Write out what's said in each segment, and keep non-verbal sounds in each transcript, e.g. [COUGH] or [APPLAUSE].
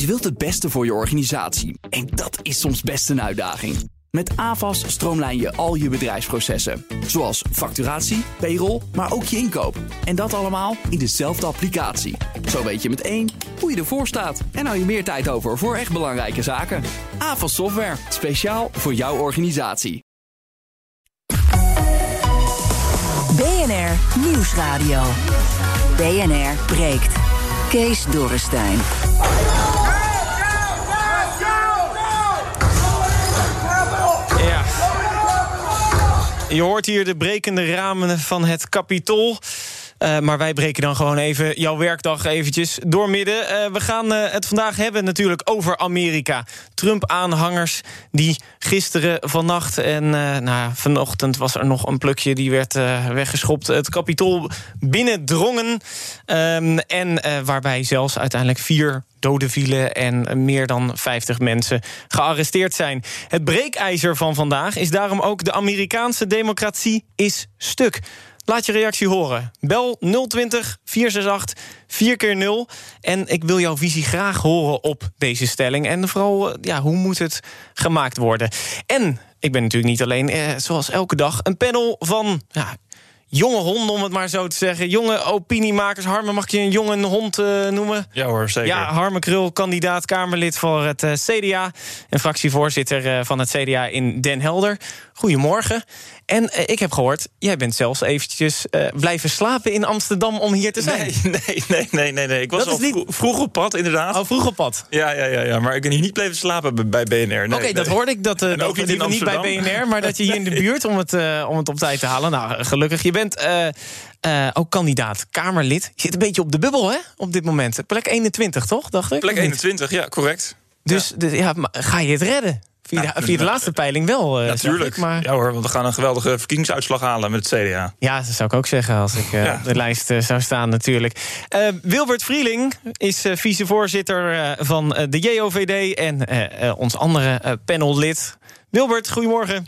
Je wilt het beste voor je organisatie en dat is soms best een uitdaging. Met AVAS stroomlijn je al je bedrijfsprocessen, zoals facturatie, payroll, maar ook je inkoop. En dat allemaal in dezelfde applicatie. Zo weet je met één hoe je ervoor staat en hou je meer tijd over voor echt belangrijke zaken. AVAS Software, speciaal voor jouw organisatie. BNR Nieuwsradio. BNR breekt. Kees Dorrestein. Je hoort hier de brekende ramen van het Capitool. Uh, maar wij breken dan gewoon even jouw werkdag eventjes doormidden. Uh, we gaan uh, het vandaag hebben natuurlijk over Amerika. Trump-aanhangers die gisteren, vannacht en nou, vanochtend... was er nog een plukje die werd weggeschopt. Het kapitool binnendrongen. Um, en waarbij zelfs uiteindelijk vier doden vielen en meer dan 50 mensen gearresteerd zijn. Het breekijzer van vandaag is daarom ook de Amerikaanse democratie is stuk. Laat je reactie horen. Bel 020 468 4 keer 0 En ik wil jouw visie graag horen op deze stelling. En vooral, ja, hoe moet het gemaakt worden? En ik ben natuurlijk niet alleen, eh, zoals elke dag, een panel van ja, jonge honden, om het maar zo te zeggen. Jonge opiniemakers. Harme, mag je een jonge hond uh, noemen? Ja hoor, zeker. Ja, Harme Krul, kandidaat Kamerlid voor het uh, CDA... en fractievoorzitter uh, van het CDA in Den Helder. Goedemorgen. En uh, ik heb gehoord, jij bent zelfs eventjes uh, blijven slapen in Amsterdam om hier te zijn. Nee, [LAUGHS] nee, nee, nee, nee. nee. Ik was al niet... vroeg op pad, inderdaad. Oh, vroeg op pad. Ja, ja, ja, ja. maar ik ben hier niet blijven slapen bij BNR. Nee, Oké, okay, nee. dat hoorde ik. Dat, uh, dat ook niet, in niet bij BNR, maar dat je hier in de [LAUGHS] buurt om het, om het op tijd te halen. Nou, gelukkig. Je bent ook kandidaat Kamerlid. Je zit een beetje op de bubbel, hè, op dit moment. Plek 21, toch, dacht ik? Plek 21, ja, correct. Dus ja. De, ja, ga je het redden? Via, de, via de laatste peiling wel. Uh, Natuurlijk. Maar... Ja hoor, want we gaan een geweldige verkiezingsuitslag halen met het CDA. Ja, dat zou ik ook zeggen als ik uh, ja. de lijst uh, zou staan natuurlijk. Wilbert Vrieling is vicevoorzitter van de JOVD en ons andere panellid. Wilbert, goedemorgen.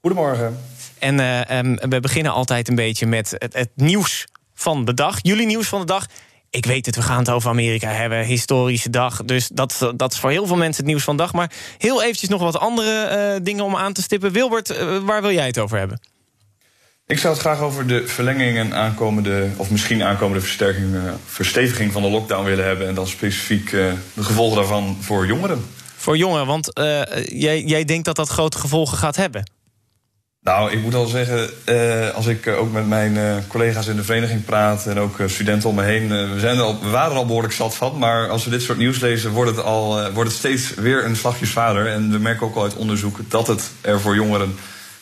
Goedemorgen. En um, we beginnen altijd een beetje met het, het nieuws van de dag. Jullie nieuws van de dag ik weet het, we gaan het over Amerika hebben. Historische dag. Dus dat, dat is voor heel veel mensen het nieuws van dag. Maar heel eventjes nog wat andere uh, dingen om aan te stippen. Wilbert, uh, waar wil jij het over hebben? Ik zou het graag over de verlenging en aankomende, of misschien aankomende versterking, uh, versteviging van de lockdown willen hebben. En dan specifiek de gevolgen daarvan voor jongeren. Voor jongeren, want jij, jij denkt dat dat grote gevolgen gaat hebben? Nou, ik moet al zeggen, uh, als ik uh, ook met mijn uh, collega's in de vereniging praat en ook studenten om me heen, we, zijn er al, we waren er al behoorlijk zat van. Maar als we dit soort nieuws lezen, wordt het, al, wordt het steeds weer een slagjesvader. En we merken ook al uit onderzoek dat het er voor jongeren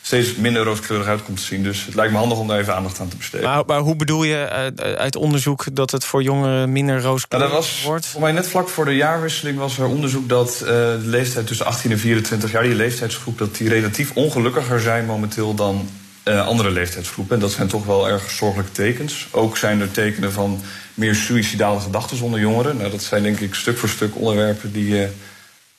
steeds minder rooskleurig uit komt te zien. Dus het lijkt me handig om daar even aandacht aan te besteden. Maar, maar hoe bedoel je uit onderzoek dat het voor jongeren minder rooskleurig nou, was, wordt? Voor mij net vlak voor de jaarwisseling was er onderzoek dat uh, de leeftijd tussen 18 en 24 jaar, die leeftijdsgroep, dat die relatief ongelukkiger zijn momenteel dan uh, andere leeftijdsgroepen. En dat zijn toch wel erg zorgelijke tekens. Ook zijn er tekenen van meer suïcidale gedachten onder jongeren. Nou, dat zijn denk ik stuk voor stuk onderwerpen die. Uh,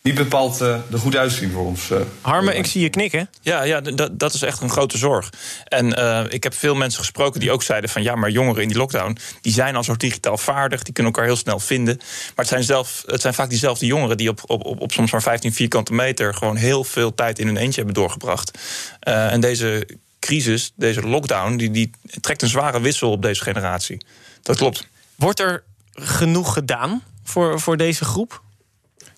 niet bepaald uh, er goed uitzien voor ons. Uh, Harme, ik zie je knikken. Ja, ja dat is echt een grote zorg. En uh, ik heb veel mensen gesproken die ook zeiden van... ja, maar jongeren in die lockdown, die zijn al zo digitaal vaardig... die kunnen elkaar heel snel vinden. Maar het zijn, zelf, het zijn vaak diezelfde jongeren... die op, op, op, op soms maar 15 vierkante meter... gewoon heel veel tijd in hun eentje hebben doorgebracht. en deze crisis, deze lockdown... Die, die trekt een zware wissel op deze generatie. Dat klopt. Wordt er genoeg gedaan voor, voor deze groep?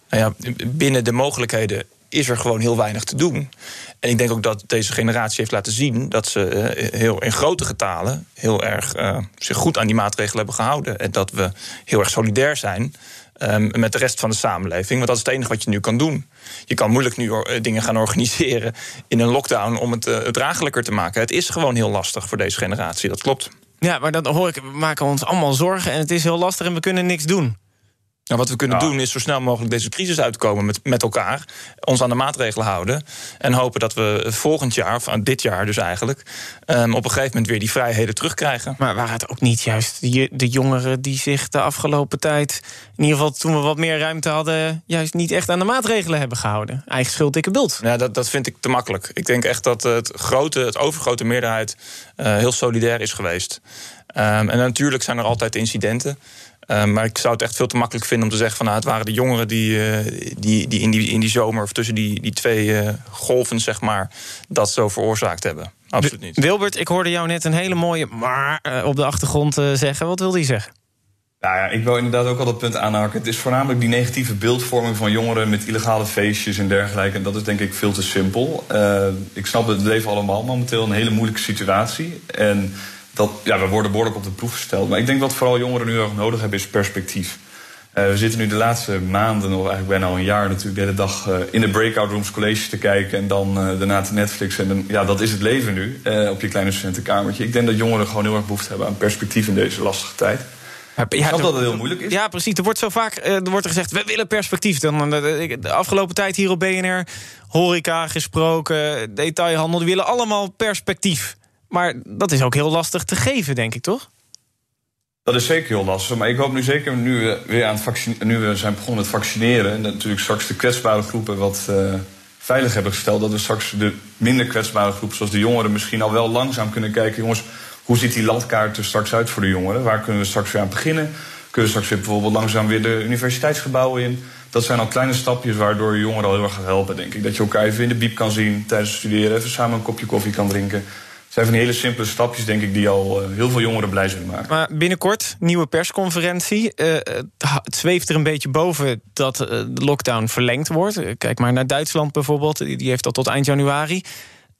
Nou ja, binnen de mogelijkheden is er gewoon heel weinig te doen. En ik denk ook dat deze generatie heeft laten zien dat ze heel in grote getalen heel erg uh, zich goed aan die maatregelen hebben gehouden. En dat we heel erg solidair zijn. Um, met de rest van de samenleving. Want dat is het enige wat je nu kan doen. Je kan moeilijk nu dingen gaan organiseren in een lockdown om het uh, draaglijker te maken. Het is gewoon heel lastig voor deze generatie, dat klopt. Ja, maar dan hoor ik, we maken ons allemaal zorgen en het is heel lastig en we kunnen niks doen. Nou, wat we kunnen doen is zo snel mogelijk deze crisis uitkomen met, met elkaar. Ons aan de maatregelen houden. En hopen dat we volgend jaar, of dit jaar dus eigenlijk, um, op een gegeven moment weer die vrijheden terugkrijgen. Maar waren het ook niet juist de, de jongeren die zich de afgelopen tijd, in ieder geval toen we wat meer ruimte hadden, juist niet echt aan de maatregelen hebben gehouden? Eigen schuld, dikke bult. Ja, dat, dat vind ik te makkelijk. Ik denk echt dat het grote, het overgrote meerderheid uh, heel solidair is geweest. Um, en natuurlijk zijn er altijd incidenten. Maar ik zou het echt veel te makkelijk vinden om te zeggen van nou, het waren de jongeren die, die, die, in, die in die zomer of tussen die, die twee golven, zeg maar, dat zo veroorzaakt hebben. Absoluut niet. Wilbert, ik hoorde jou net een hele mooie maar op de achtergrond zeggen. Wat wilde hij zeggen? Nou ja, ik wil inderdaad ook al dat punt aanhaken. Het is voornamelijk die negatieve beeldvorming van jongeren met illegale feestjes en dergelijke. En dat is denk ik veel te simpel. Uh, ik snap het leven allemaal momenteel een hele moeilijke situatie. En dat, ja, we worden behoorlijk op de proef gesteld. Maar ik denk wat vooral jongeren nu erg nodig hebben is perspectief. Uh, we zitten nu de laatste maanden, of eigenlijk bijna al een jaar natuurlijk, de hele dag uh, in de breakout rooms colleges te kijken en dan daarna te Netflix. En dan, ja, dat is het leven nu op je kleine studentenkamertje. Ik denk dat jongeren gewoon heel erg behoefte hebben aan perspectief in deze lastige tijd. Ja, ik snap dat het heel moeilijk is. Ja, precies. Er wordt zo vaak er wordt er gezegd, we willen perspectief. Dan, de, de afgelopen tijd hier op BNR, horeca gesproken, detailhandel... die willen allemaal perspectief. Maar dat is ook heel lastig te geven, denk ik, toch? Dat is zeker heel lastig. Maar ik hoop nu zeker, nu we, weer aan het nu we zijn begonnen met vaccineren... en natuurlijk straks de kwetsbare groepen wat uh, veilig hebben gesteld... dat we straks de minder kwetsbare groepen, zoals de jongeren... misschien al wel langzaam kunnen kijken... jongens, hoe ziet die landkaart er straks uit voor de jongeren? Waar kunnen we straks weer aan beginnen? Kunnen we straks weer bijvoorbeeld langzaam weer de universiteitsgebouwen in? Dat zijn al kleine stapjes waardoor jongeren al heel erg gaat helpen, denk ik. Dat je elkaar even in de biep kan zien tijdens het studeren, even samen een kopje koffie kan drinken. Zijn hele simpele stapjes, denk ik, die al uh, heel veel jongeren blij zullen maken. Maar binnenkort, nieuwe persconferentie. Uh, het zweeft er een beetje boven dat uh, de lockdown verlengd wordt. Kijk maar naar Duitsland bijvoorbeeld, die heeft al tot eind januari.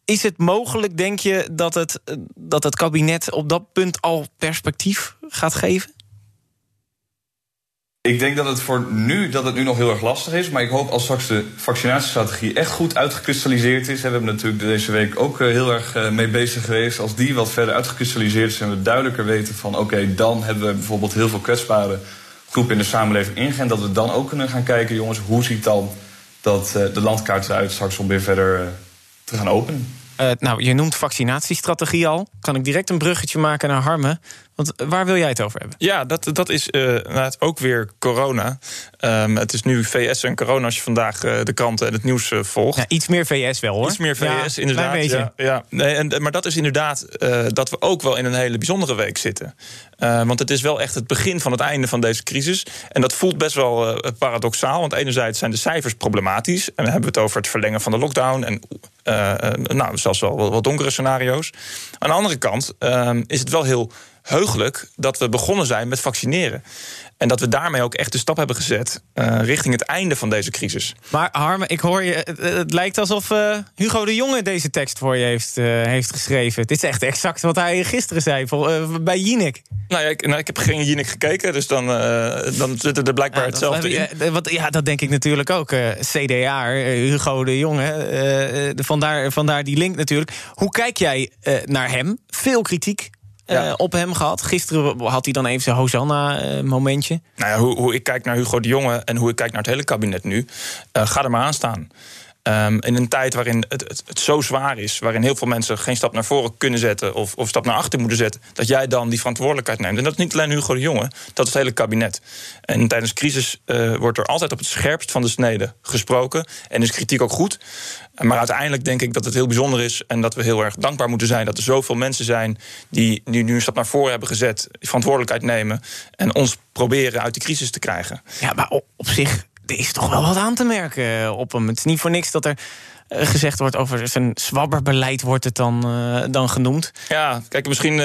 Is het mogelijk, denk je, dat het, dat het kabinet op dat punt al perspectief gaat geven? Ik denk dat het voor nu, dat het nu nog heel erg lastig is. Maar ik hoop als straks de vaccinatiestrategie echt goed uitgekristalliseerd is. We hebben natuurlijk deze week ook eh, heel erg eh, mee bezig geweest. Als die wat verder uitgekristalliseerd is en we duidelijker weten van oké, dan hebben we bijvoorbeeld heel veel kwetsbare groepen in de samenleving ingegaan. Dat we dan ook kunnen gaan kijken, jongens, hoe ziet dan dat, uh, de landkaart eruit straks om weer verder te gaan openen. Nou, je noemt vaccinatiestrategie al. Kan ik direct een bruggetje maken naar Harmen? Want waar wil jij het over hebben? Ja, dat, dat is uh, ook weer corona. Um, het is nu VS en corona als je vandaag uh, de kranten en het nieuws uh, volgt. Ja, iets meer VS wel hoor. Iets meer VS, ja, inderdaad. Ja, ja. Nee, en, maar dat is inderdaad dat we ook wel in een hele bijzondere week zitten. want het is wel echt het begin van het einde van deze crisis. En dat voelt best wel paradoxaal. Want enerzijds zijn de cijfers problematisch. En dan hebben we het over het verlengen van de lockdown. En nou, zelfs wel wat donkere scenario's. Aan de andere kant ehm, is het wel heel heugelijk dat we begonnen zijn met vaccineren. En dat we daarmee ook echt de stap hebben gezet uh, richting het einde van deze crisis. Maar Harme, ik hoor je. Het, lijkt alsof uh, Hugo de Jonge deze tekst voor je heeft, uh, heeft geschreven. Dit is echt exact wat hij gisteren zei bij Jinek. Nou ja, ik, nou, ik heb geen Jinek gekeken, dus dan, dan zit er blijkbaar ja, hetzelfde in. Wat, ja, dat denk ik natuurlijk ook. CDA, Hugo de Jonge. vandaar, vandaar die link natuurlijk. Hoe kijk jij naar hem? Veel kritiek uh, op hem gehad. Gisteren had hij dan even zijn Hosanna-momentje. nou ja, hoe, hoe, ik kijk naar Hugo de Jonge en hoe ik kijk naar het hele kabinet nu... Uh, ga er maar aan staan. Um, in een tijd waarin het, het, zo zwaar is, waarin heel veel mensen geen stap naar voren kunnen zetten of, of stap naar achter moeten zetten, dat jij dan die verantwoordelijkheid neemt. En dat is niet alleen Hugo de Jonge, dat is het hele kabinet. En tijdens crisis uh, wordt er altijd op het scherpst van de snede gesproken. En is kritiek ook goed. Maar uiteindelijk denk ik dat het heel bijzonder is en dat we heel erg dankbaar moeten zijn dat er zoveel mensen zijn die, nu een stap naar voren hebben gezet, verantwoordelijkheid nemen en ons proberen uit die crisis te krijgen. Ja, maar op zich er is toch wel wat aan te merken eh, op hem. Het is niet voor niks dat er eh, gezegd wordt over zijn zwabberbeleid, wordt het dan, uh, dan genoemd. Ja, kijk, misschien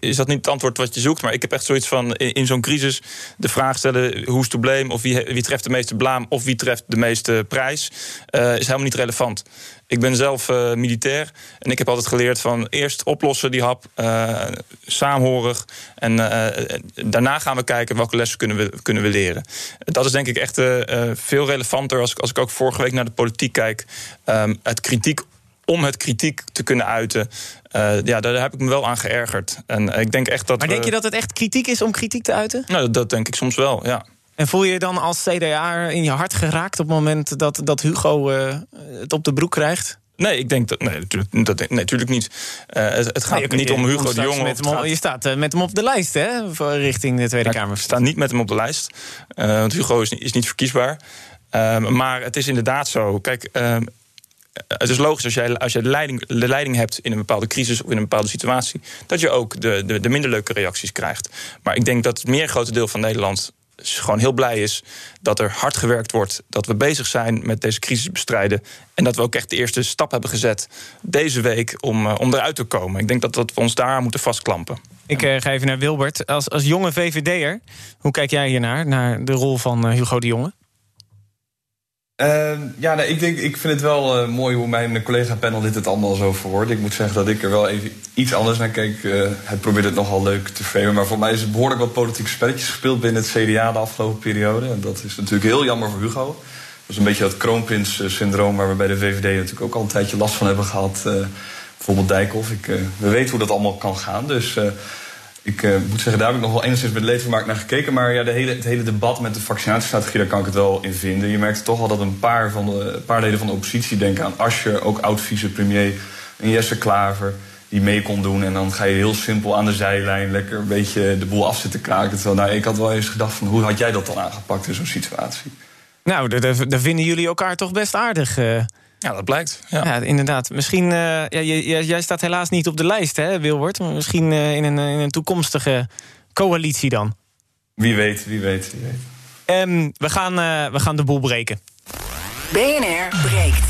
is dat niet het antwoord wat je zoekt, maar ik heb echt zoiets van in, zo'n crisis de vraag stellen: is to blame? Of wie, wie treft de meeste blaam? Of wie treft de meeste prijs? is helemaal niet relevant. Ik ben zelf uh, militair en ik heb altijd geleerd van eerst oplossen die hap, uh, saamhorig. En uh, daarna gaan we kijken welke lessen kunnen we, kunnen we leren. Dat is denk ik echt veel relevanter als, als ik ook vorige week naar de politiek kijk. Um, het kritiek om het kritiek te kunnen uiten. Uh, ja, daar heb ik me wel aan geërgerd. En ik denk echt dat. Maar denk je dat het echt kritiek is om kritiek te uiten? Nou, dat, dat denk ik soms wel, ja. En voel je je dan als CDA in je hart geraakt op het moment dat, dat Hugo uh, het op de broek krijgt? Nee, ik denk dat. Nee, natuurlijk, dat, nee, natuurlijk niet. Uh, het, het, gaat nee, niet om Hugo de Jonge. Je staat uh, met hem op de lijst, hè? Voor richting de Tweede Kamer. Ik sta niet met hem op de lijst. Want Hugo is, is niet verkiesbaar. Ehm, maar het is inderdaad zo. Kijk, ehm, het is logisch als jij, als je de, leiding, de leiding hebt in een bepaalde crisis of in een bepaalde situatie, dat je ook de, de, de minder leuke reacties krijgt. Maar ik denk dat het meer grote deel van Nederland gewoon heel blij is dat er hard gewerkt wordt. Dat we bezig zijn met deze crisis bestrijden. En dat we ook echt de eerste stap hebben gezet deze week om, uh, om eruit te komen. Ik denk dat, dat we ons daar moeten vastklampen. Ik uh, ga even naar Wilbert. Als, als jonge VVD'er, hoe kijk jij hiernaar? Naar de rol van uh, Hugo de Jonge? Uh, ja, nee, ik, denk, ik vind het wel uh, mooi hoe mijn collega-panel dit het allemaal zo verwoordt. Ik moet zeggen dat ik er wel even iets anders naar kijk. Uh, hij probeert het nogal leuk te framen. Maar voor mij is het behoorlijk wat politieke spelletjes gespeeld binnen het CDA de afgelopen periode. En dat is natuurlijk heel jammer voor Hugo. Dat is een beetje dat kroonprins-syndroom waar we bij de VVD natuurlijk ook al een tijdje last van hebben gehad. bijvoorbeeld Dijkhoff. Ik, we weten hoe dat allemaal kan gaan. Dus ik uh, moet zeggen, daar heb ik nog wel enigszins met leedvermaak naar gekeken. Maar ja, de hele, het hele debat met de vaccinatiestrategie, daar kan ik het wel in vinden. Je merkt toch al dat een paar, van de, paar leden van de oppositie denken aan Ascher, ook oud-vicepremier, en Jesse Klaver, die mee kon doen. En dan ga je heel simpel aan de zijlijn lekker een beetje de boel af zitten kraken. Nou, ik had wel eens gedacht van, hoe had jij dat dan aangepakt in zo'n situatie? Nou, daar vinden jullie elkaar toch best aardig. Uh... Ja, dat blijkt. Ja, ja inderdaad. Misschien, uh, ja, jij staat helaas niet op de lijst, hè, Wilbert? Maar misschien uh, in, een, in een toekomstige coalitie dan. Wie weet, wie weet, wie weet. Um, we, gaan, uh, we gaan de boel breken. BNR breekt.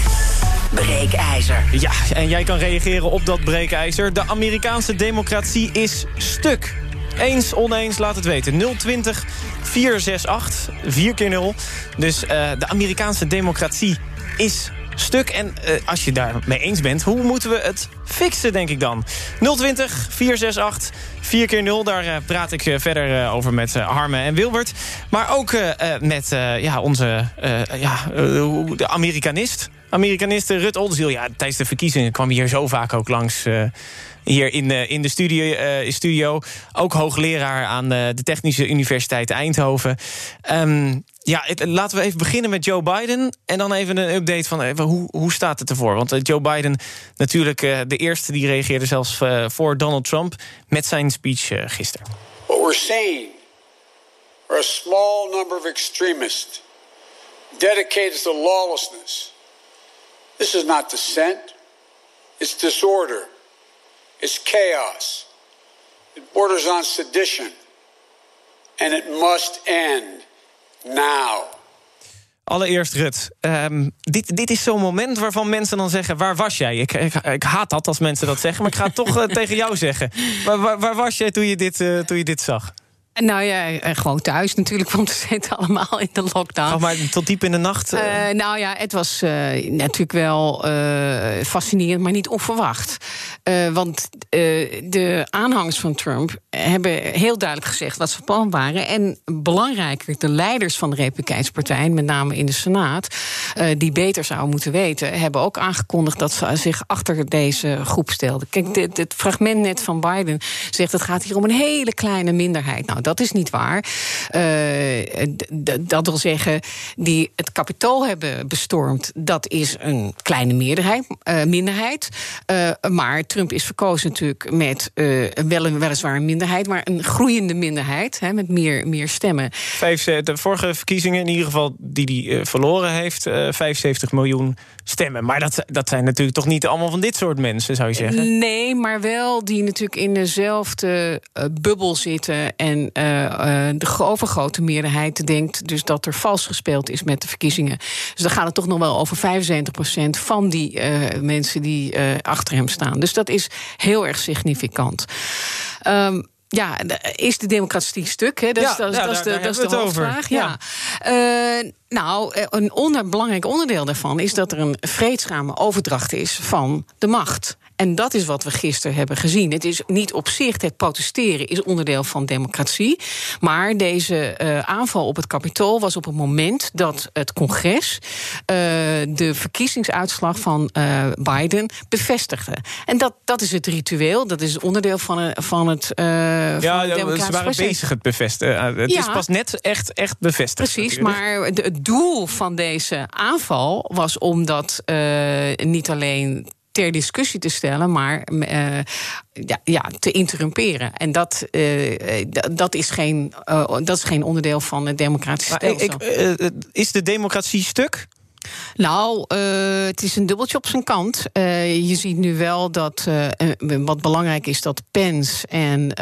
Breekijzer. Ja, en jij kan reageren op dat breekijzer. De Amerikaanse democratie is stuk. Eens, oneens, laat het weten. 020 468 4 keer 0. Dus de Amerikaanse democratie is stuk. En uh, als je daar mee eens bent, hoe moeten we het fixen, denk ik dan? 020 468 4 keer 0 daar uh, praat ik uh, verder over met Harme en Wilbert. Maar ook met ja, onze ja, de Amerikanist. Amerikanist Rut Oldenziel. Ja, tijdens de verkiezingen kwam hier zo vaak ook langs hier in, uh, in de studio, studio. Ook hoogleraar aan de Technische Universiteit Eindhoven. Um, ja, laten we even beginnen met Joe Biden. En dan even een update van hoe, hoe staat het ervoor? Want Joe Biden, natuurlijk de eerste die reageerde zelfs voor Donald Trump met zijn speech gisteren. What we're seeing are a small number of extremists dedicated to lawlessness. This is not dissent, it's disorder. It's chaos. It borders on sedition. And it must end now. Allereerst, Rut, um, dit, dit is zo'n moment waarvan mensen dan zeggen... waar was jij? Ik, ik, haat dat als mensen dat zeggen, maar ik ga het toch uh, [LAUGHS] tegen jou zeggen. Waar, waar, waar, was jij toen je dit, uh, toen je dit zag? Nou ja, gewoon thuis natuurlijk, want we [LAUGHS] zitten allemaal in de lockdown. Oh, maar tot diep in de nacht? Uh... Uh, nou ja, het was uh, natuurlijk wel fascinerend, maar niet onverwacht. want de aanhangers van Trump hebben heel duidelijk gezegd wat ze plan waren. En belangrijker, de leiders van de Republikeinse Partij, met name in de Senaat, die beter zouden moeten weten, hebben ook aangekondigd dat ze zich achter deze groep stelden. Kijk, dit, dit fragment net van Biden zegt: het gaat hier om een hele kleine minderheid. Nou, dat is niet waar. Uh, dat wil zeggen, die het kapitool hebben bestormd, dat is een kleine meerderheid, uh, minderheid. Uh, maar Trump is verkozen natuurlijk met wel een, weliswaar een minderheid, maar een groeiende minderheid, hè, met meer, meer stemmen. Vijf, de vorige verkiezingen, in ieder geval die hij verloren heeft, 75 miljoen stemmen. Maar dat, dat zijn natuurlijk toch niet allemaal van dit soort mensen, zou je zeggen? Nee, maar wel die natuurlijk in dezelfde bubbel zitten en de overgrote meerderheid denkt dus dat er vals gespeeld is met de verkiezingen. Dus dan gaat het toch nog wel over 75% van die uh, mensen die achter hem staan. Dus dat is heel erg significant. Um, ja, is de democratie stuk? Hè? Dat, ja, is, dat, ja, dat is de, dat is de hoofdvraag. Ja. ja. Uh, nou, een onder, belangrijk onderdeel daarvan is dat er een vreedzame overdracht is van de macht. En dat is wat we gisteren hebben gezien. Het is niet op zich, het protesteren is onderdeel van democratie. Maar deze uh, aanval op het kapitool was op het moment dat het congres uh, de verkiezingsuitslag van uh, Biden bevestigde. En dat, dat is het ritueel, dat is onderdeel van, van het. ja, van het ja ze waren bezig het bevestigen. het ja. is pas net echt, echt bevestigd. Precies, maar de, het doel van deze aanval was om dat niet alleen ter discussie te stellen, maar uh, ja, ja, te interrumperen. En dat, uh, dat, is geen, uh, dat is geen onderdeel van het democratische stelsel. Ik, is de democratie stuk? Nou, uh, het is een dubbeltje op zijn kant. Uh, je ziet nu wel dat uh, wat belangrijk is dat Pence en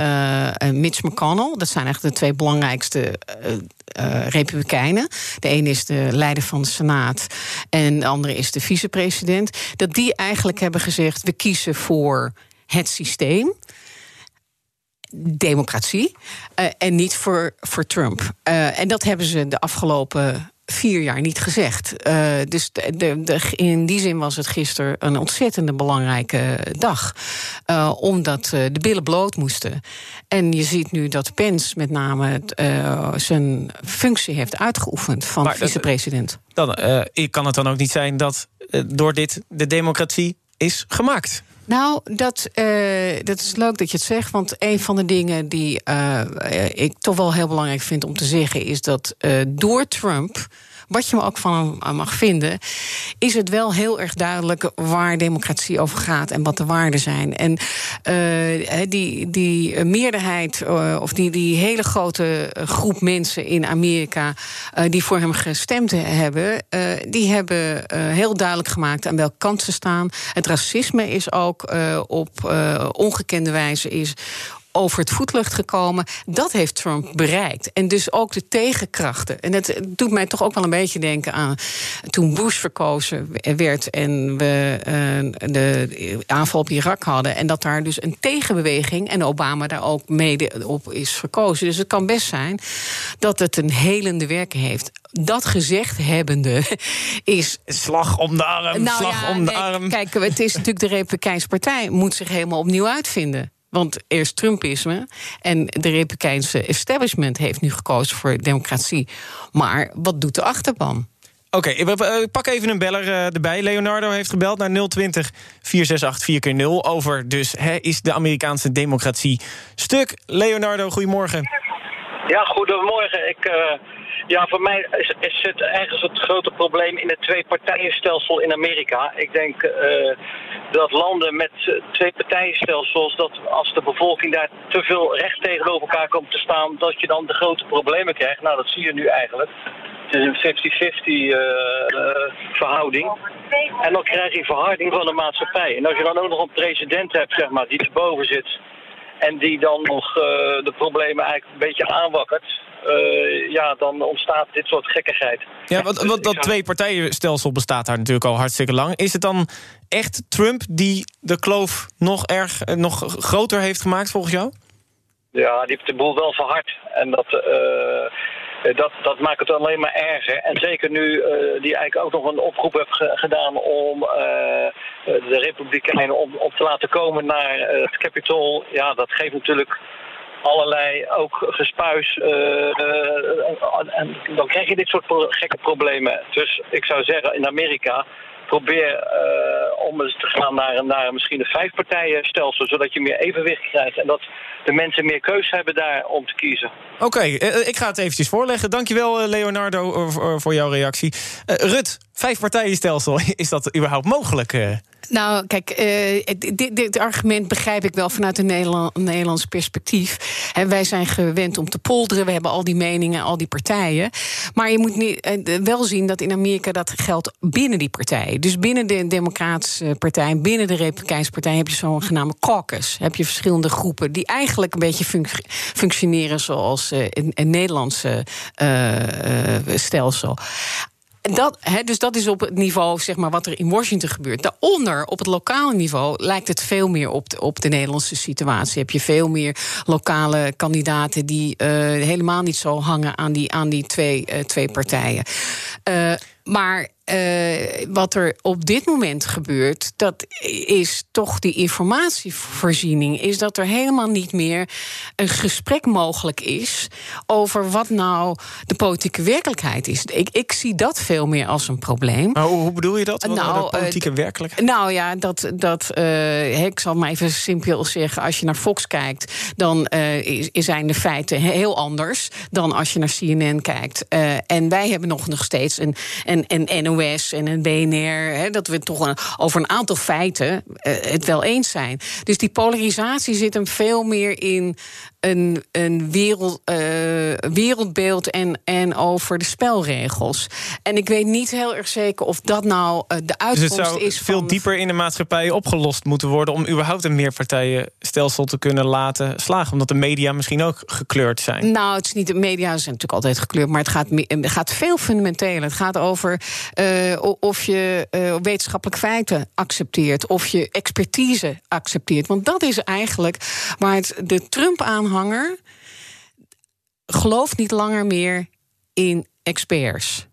Mitch McConnell, dat zijn eigenlijk de twee belangrijkste republikeinen. De ene is de leider van de Senaat en de andere is de vicepresident. Dat die eigenlijk hebben gezegd: we kiezen voor het systeem democratie en niet voor, voor Trump. En dat hebben ze de afgelopen vier jaar niet gezegd. Uh, dus de, de, in die zin was het gisteren een ontzettende belangrijke dag. Uh, omdat uh, de billen bloot moesten. En je ziet nu dat Pence met name zijn functie heeft uitgeoefend van vicepresident. Dan kan het dan ook niet zijn dat door dit de democratie is gemaakt. Nou, dat, uh, dat is leuk dat je het zegt. Want een van de dingen die uh, ik toch wel heel belangrijk vind om te zeggen, is dat uh, door Trump wat je me ook van hem mag vinden, is het wel heel erg duidelijk waar democratie over gaat en wat de waarden zijn. En uh, die, die meerderheid, uh, of die, die hele grote groep mensen in Amerika die voor hem gestemd hebben, die hebben heel duidelijk gemaakt aan welke kant ze staan. Het racisme is ook op ongekende wijze is over het voetlucht gekomen. Dat heeft Trump bereikt. En dus ook de tegenkrachten. En het doet mij toch ook wel een beetje denken aan toen Bush verkozen werd en we uh, de aanval op Irak hadden. En dat daar dus een tegenbeweging en Obama daar ook mede op is verkozen. Dus het kan best zijn dat het een helende werking heeft dat gezegd hebbende [LAUGHS] is. Slag om de arm, nou slag ja, om de arm. Kijk, het is natuurlijk de Republikeinse Partij moet zich helemaal opnieuw uitvinden. Want eerst Trumpisme en de Republikeinse establishment heeft nu gekozen voor democratie. Maar wat doet de achterban? Oké, pak even een beller uh, erbij. Leonardo heeft gebeld naar 020 468 4x0 over dus is de Amerikaanse democratie stuk. Leonardo, goedemorgen. Ja, goedemorgen. Ik, uh, ja, voor mij is, is, het ergens het grote probleem in het twee-partijenstelsel in Amerika. Ik denk uh, dat landen met twee partijenstelsels, dat als de bevolking daar te veel recht tegenover elkaar komt te staan, dat je dan de grote problemen krijgt. Nou, dat zie je nu eigenlijk. Het is een 50-50 uh, uh, verhouding. En dan krijg je verharding van de maatschappij. En als je dan ook nog een president hebt, zeg maar, die erboven zit. En die dan nog uh, de problemen eigenlijk een beetje aanwakkert. Uh, ja, dan ontstaat dit soort gekkigheid. Ja, want, want dat twee-partijenstelsel bestaat daar natuurlijk al hartstikke lang. Is het dan echt Trump die de kloof nog, erg, nog groter heeft gemaakt volgens jou? Ja, die heeft de boel wel verhard. En dat, uh, dat, dat maakt het alleen maar erger. En zeker nu uh, die eigenlijk ook nog een oproep heeft ge gedaan om uh, de Republikeinen op, op te laten komen naar het Capitol. Ja, dat geeft natuurlijk allerlei ook gespuis. En dan krijg je dit soort gekke problemen. Dus ik zou zeggen, in Amerika probeer uh, om eens te gaan naar, naar misschien een vijfpartijenstelsel, zodat je meer evenwicht krijgt en dat de mensen meer keuze hebben daar om te kiezen. Oké, okay, uh, ik ga het eventjes voorleggen. Dankjewel Leonardo voor jouw reactie. Rut, vijfpartijenstelsel, [LAUGHS] is dat überhaupt mogelijk? Nou, kijk, uh, dit, dit, argument begrijp ik wel vanuit een Nederland, Nederlands perspectief. He, wij zijn gewend om te polderen, we hebben al die meningen, al die partijen. Maar je moet niet, uh, wel zien dat in Amerika dat geldt binnen die partijen. Dus binnen de Democratische Partij, binnen de Republikeinse Partij heb je zo'n genaamde caucus. Heb je verschillende groepen die eigenlijk een beetje func functioneren zoals uh, een, een Nederlandse stelsel dat, dus dat is op het niveau, zeg maar, wat er in Washington gebeurt. Daaronder, op het lokale niveau, lijkt het veel meer op de, op de Nederlandse situatie. Heb je veel meer lokale kandidaten die uh, helemaal niet zo hangen aan die, aan die twee, uh, twee partijen. Uh, maar uh, wat er op dit moment gebeurt, dat is toch die informatievoorziening. Is dat er helemaal niet meer een gesprek mogelijk is over wat nou de politieke werkelijkheid is. Ik, ik zie dat veel meer als een probleem. Maar hoe, bedoel je dat? Wat nou, de politieke uh, werkelijkheid? Nou ja, dat, dat uh, ik zal maar even simpel zeggen. Als je naar Fox kijkt, dan zijn de feiten heel anders dan als je naar CNN kijkt. en wij hebben nog, nog steeds een, een, een NOS en een BNR, hè, dat we toch over een aantal feiten uh, het wel eens zijn. Dus die polarisatie zit hem veel meer in een, een wereld, uh, wereldbeeld en, en over de spelregels. En ik weet niet heel erg zeker of dat nou uh, de uitkomst dus het zou is. veel van, dieper in de maatschappij opgelost moeten worden om überhaupt een meerpartijenstelsel te kunnen laten slagen, omdat de media misschien ook gekleurd zijn. Nou, het is niet de media zijn natuurlijk altijd gekleurd, maar het gaat, het gaat veel fundamenteler. Het gaat over uh, of je wetenschappelijke feiten accepteert, of je expertise accepteert. Want dat is eigenlijk waar het, de Trump-aanhanger gelooft niet langer meer in experts.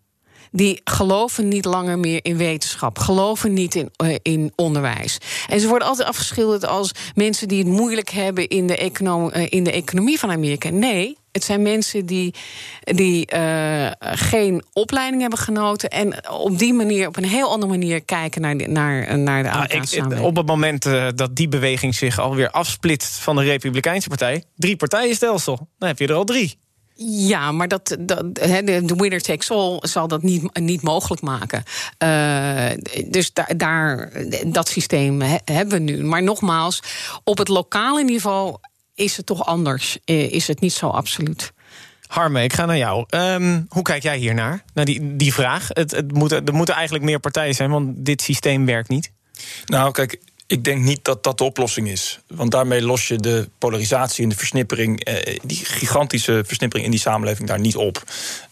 Die geloven niet langer meer in wetenschap, geloven niet in, uh, in onderwijs. En ze worden altijd afgeschilderd als mensen die het moeilijk hebben in de, uh, in de economie van Amerika. Nee, het zijn mensen die, die uh, geen opleiding hebben genoten. En op die manier, op een heel andere manier kijken naar de, naar, naar de Amerikaanse nou, ik, Op het moment uh, dat die beweging zich alweer afsplitst van de Republikeinse partij, drie partijenstelsel, dan heb je er al drie. Ja, maar dat, dat, de winner takes all zal dat niet, niet mogelijk maken. Uh, dus daar, daar, dat systeem he, hebben we nu. Maar nogmaals, op het lokale niveau is het toch anders. Is het niet zo absoluut. Harme, ik ga naar jou. Um, hoe kijk jij hiernaar? Naar die, die vraag. Het, het moet, er moeten eigenlijk meer partijen zijn, want dit systeem werkt niet. Nou, kijk, ik denk niet dat dat de oplossing is. Want daarmee los je de polarisatie en de versnippering, eh, die gigantische versnippering in die samenleving daar niet op.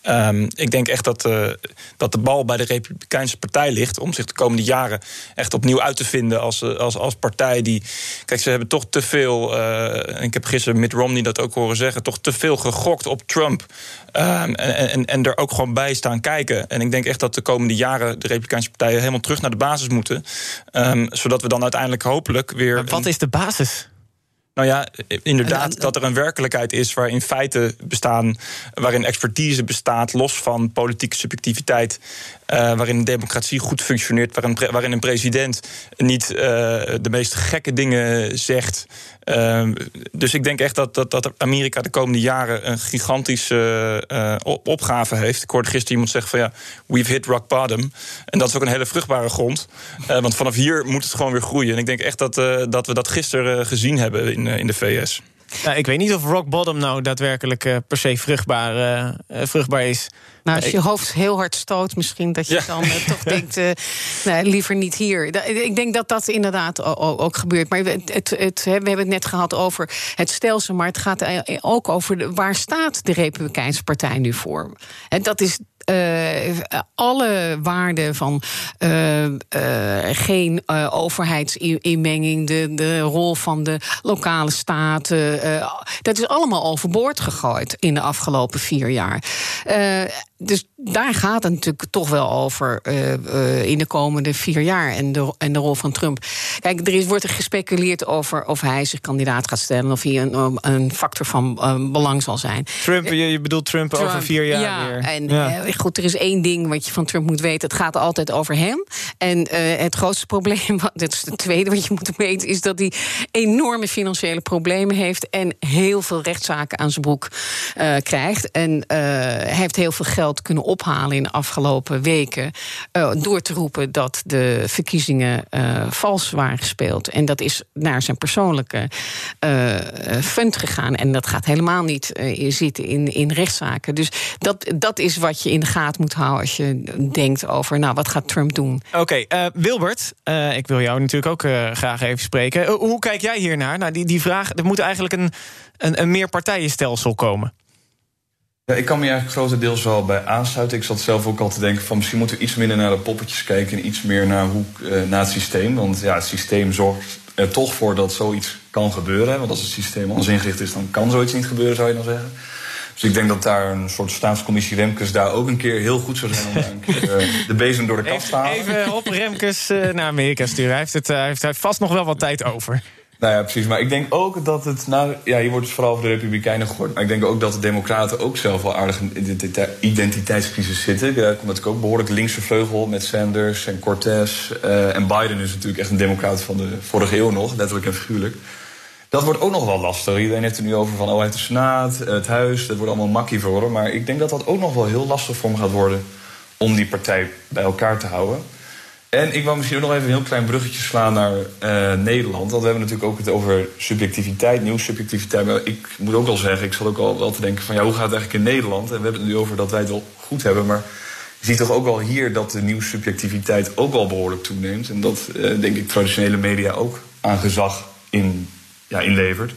Um, ik denk echt dat, uh, dat de bal bij de Republikeinse Partij ligt om zich de komende jaren echt opnieuw uit te vinden als, als, als partij die. Kijk, ze hebben toch te veel. Uh, ik heb gisteren Mitt Romney dat ook horen zeggen, toch te veel gegokt op Trump. Um, en, en, en er ook gewoon bij staan kijken. En ik denk echt dat de komende jaren de Republikeinse partijen helemaal terug naar de basis moeten. Um, zodat we dan uiteindelijk hopelijk weer. Maar wat is de basis? Nou ja, inderdaad, dat er een werkelijkheid is waarin feiten bestaan, waarin expertise bestaat, los van politieke subjectiviteit, uh, waarin een democratie goed functioneert, waarin, waarin een president niet uh, de meest gekke dingen zegt. Uh, dus ik denk echt dat, dat, dat Amerika de komende jaren een gigantische uh, opgave heeft. Ik hoorde gisteren iemand zeggen van ja, we've hit rock bottom. En dat is ook een hele vruchtbare grond. Uh, want vanaf hier moet het gewoon weer groeien. En ik denk echt dat, dat we dat gisteren gezien hebben in, in de VS. Nou, ik weet niet of rock bottom nou daadwerkelijk uh, per se vruchtbaar, uh, vruchtbaar is. Nou, als je hoofd heel hard stoot, misschien dat je ja. dan uh, toch [LAUGHS] denkt: nee, liever niet hier. Ik denk dat dat inderdaad ook, ook gebeurt. Maar het, het, het, we hebben het net gehad over het stelsel, maar het gaat ook over de, waar staat de Republikeinse Partij nu voor? En dat is uh, alle waarden van uh, uh, geen overheidsinmenging, de, de rol van de lokale staten, dat is allemaal overboord gegooid in de afgelopen vier jaar. dus daar gaat het natuurlijk toch wel over in de komende vier jaar en de, en de rol van Trump. Kijk, er is, wordt er gespeculeerd over of hij zich kandidaat gaat stellen, of hij een, een factor van belang zal zijn. Trump, je, je bedoelt Trump, Trump, over vier jaar ja, weer. En, ja goed, er is één ding wat je van Trump moet weten. Het gaat altijd over hem. En uh, het grootste probleem, [LAUGHS] dat is het tweede wat je moet weten... is dat hij enorme financiële problemen heeft... en heel veel rechtszaken aan zijn broek uh, krijgt. En uh, hij heeft heel veel geld kunnen ophalen in de afgelopen weken... door te roepen dat de verkiezingen vals waren gespeeld. En dat is naar zijn persoonlijke fund gegaan. En dat gaat helemaal niet zitten in, in rechtszaken. Dus dat, dat is wat je in de gaten moet houden als je denkt over, nou, wat gaat Trump doen? Oké, okay, uh, Wilbert, uh, ik wil jou natuurlijk ook uh, graag even spreken. hoe kijk jij hiernaar? Nou, die, die vraag, er moet eigenlijk een, een, een meerpartijenstelsel komen. Ja, ik kan me eigenlijk grotendeels wel bij aansluiten. Ik zat zelf ook al te denken van misschien moeten we iets minder naar de poppetjes kijken en iets meer naar, hoe, naar het systeem. Want ja, het systeem zorgt er toch voor dat zoiets kan gebeuren. Want als het systeem anders ingericht is, dan kan zoiets niet gebeuren, zou je dan zeggen. Dus ik denk dat daar een soort staatscommissie Remkes daar ook een keer heel goed zou zijn om daar een keer uh, [LAUGHS] de bezem door de kast te halen. Even op Remkes uh, naar Amerika sturen. Hij heeft, het, heeft, hij heeft vast nog wel wat tijd over. Nou ja, precies. Maar ik denk ook dat het. Nou ja, je wordt dus vooral over de Republikeinen gehoord. Maar ik denk ook dat de Democraten ook zelf wel aardig in identiteitscrisis zitten. Daar komt natuurlijk ook behoorlijk linkse vleugel met Sanders en Cortez. Uh, en Biden is natuurlijk echt een Democrat van de vorige eeuw nog, letterlijk en figuurlijk. Dat wordt ook nog wel lastig. Iedereen heeft het nu over van, oh, hij de Senaat, het Huis. Dat wordt allemaal makkie voor hem. Maar ik denk dat dat ook nog wel heel lastig voor hem gaat worden... om die partij bij elkaar te houden. En ik wou misschien ook nog even een heel klein bruggetje slaan naar uh, Nederland. Want we hebben natuurlijk ook het over subjectiviteit, nieuwssubjectiviteit. Maar ik moet ook wel zeggen, ik zat ook al wel te denken van... ja, hoe gaat het eigenlijk in Nederland? En we hebben het nu over dat wij het wel goed hebben, maar... Je ziet toch ook wel hier dat de nieuwssubjectiviteit ook wel behoorlijk toeneemt. En dat, uh, denk ik, traditionele media ook aan gezag in, ja, inlevert. Er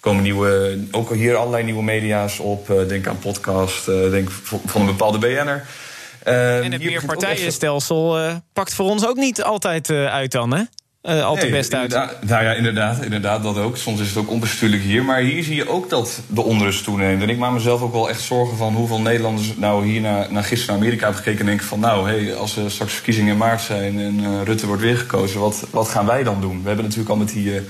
komen nieuwe, ook hier allerlei nieuwe media's op. Uh, denk aan podcast, denk van een bepaalde BN'er. Uh, en het meerpartijenstelsel uh, pakt voor ons ook niet altijd uh, uit dan, hè? al te best uit. Nou ja, inderdaad, inderdaad, dat ook. Soms is het ook onbestuurlijk hier. Maar hier zie je ook dat de onrust toeneemt. En ik maak mezelf ook wel echt zorgen van hoeveel Nederlanders nou hier naar, naar gisteren naar Amerika hebben gekeken en denken van nou, hey, als er straks verkiezingen in maart zijn en Rutte wordt weer gekozen, wat, wat gaan wij dan doen? We hebben natuurlijk al met die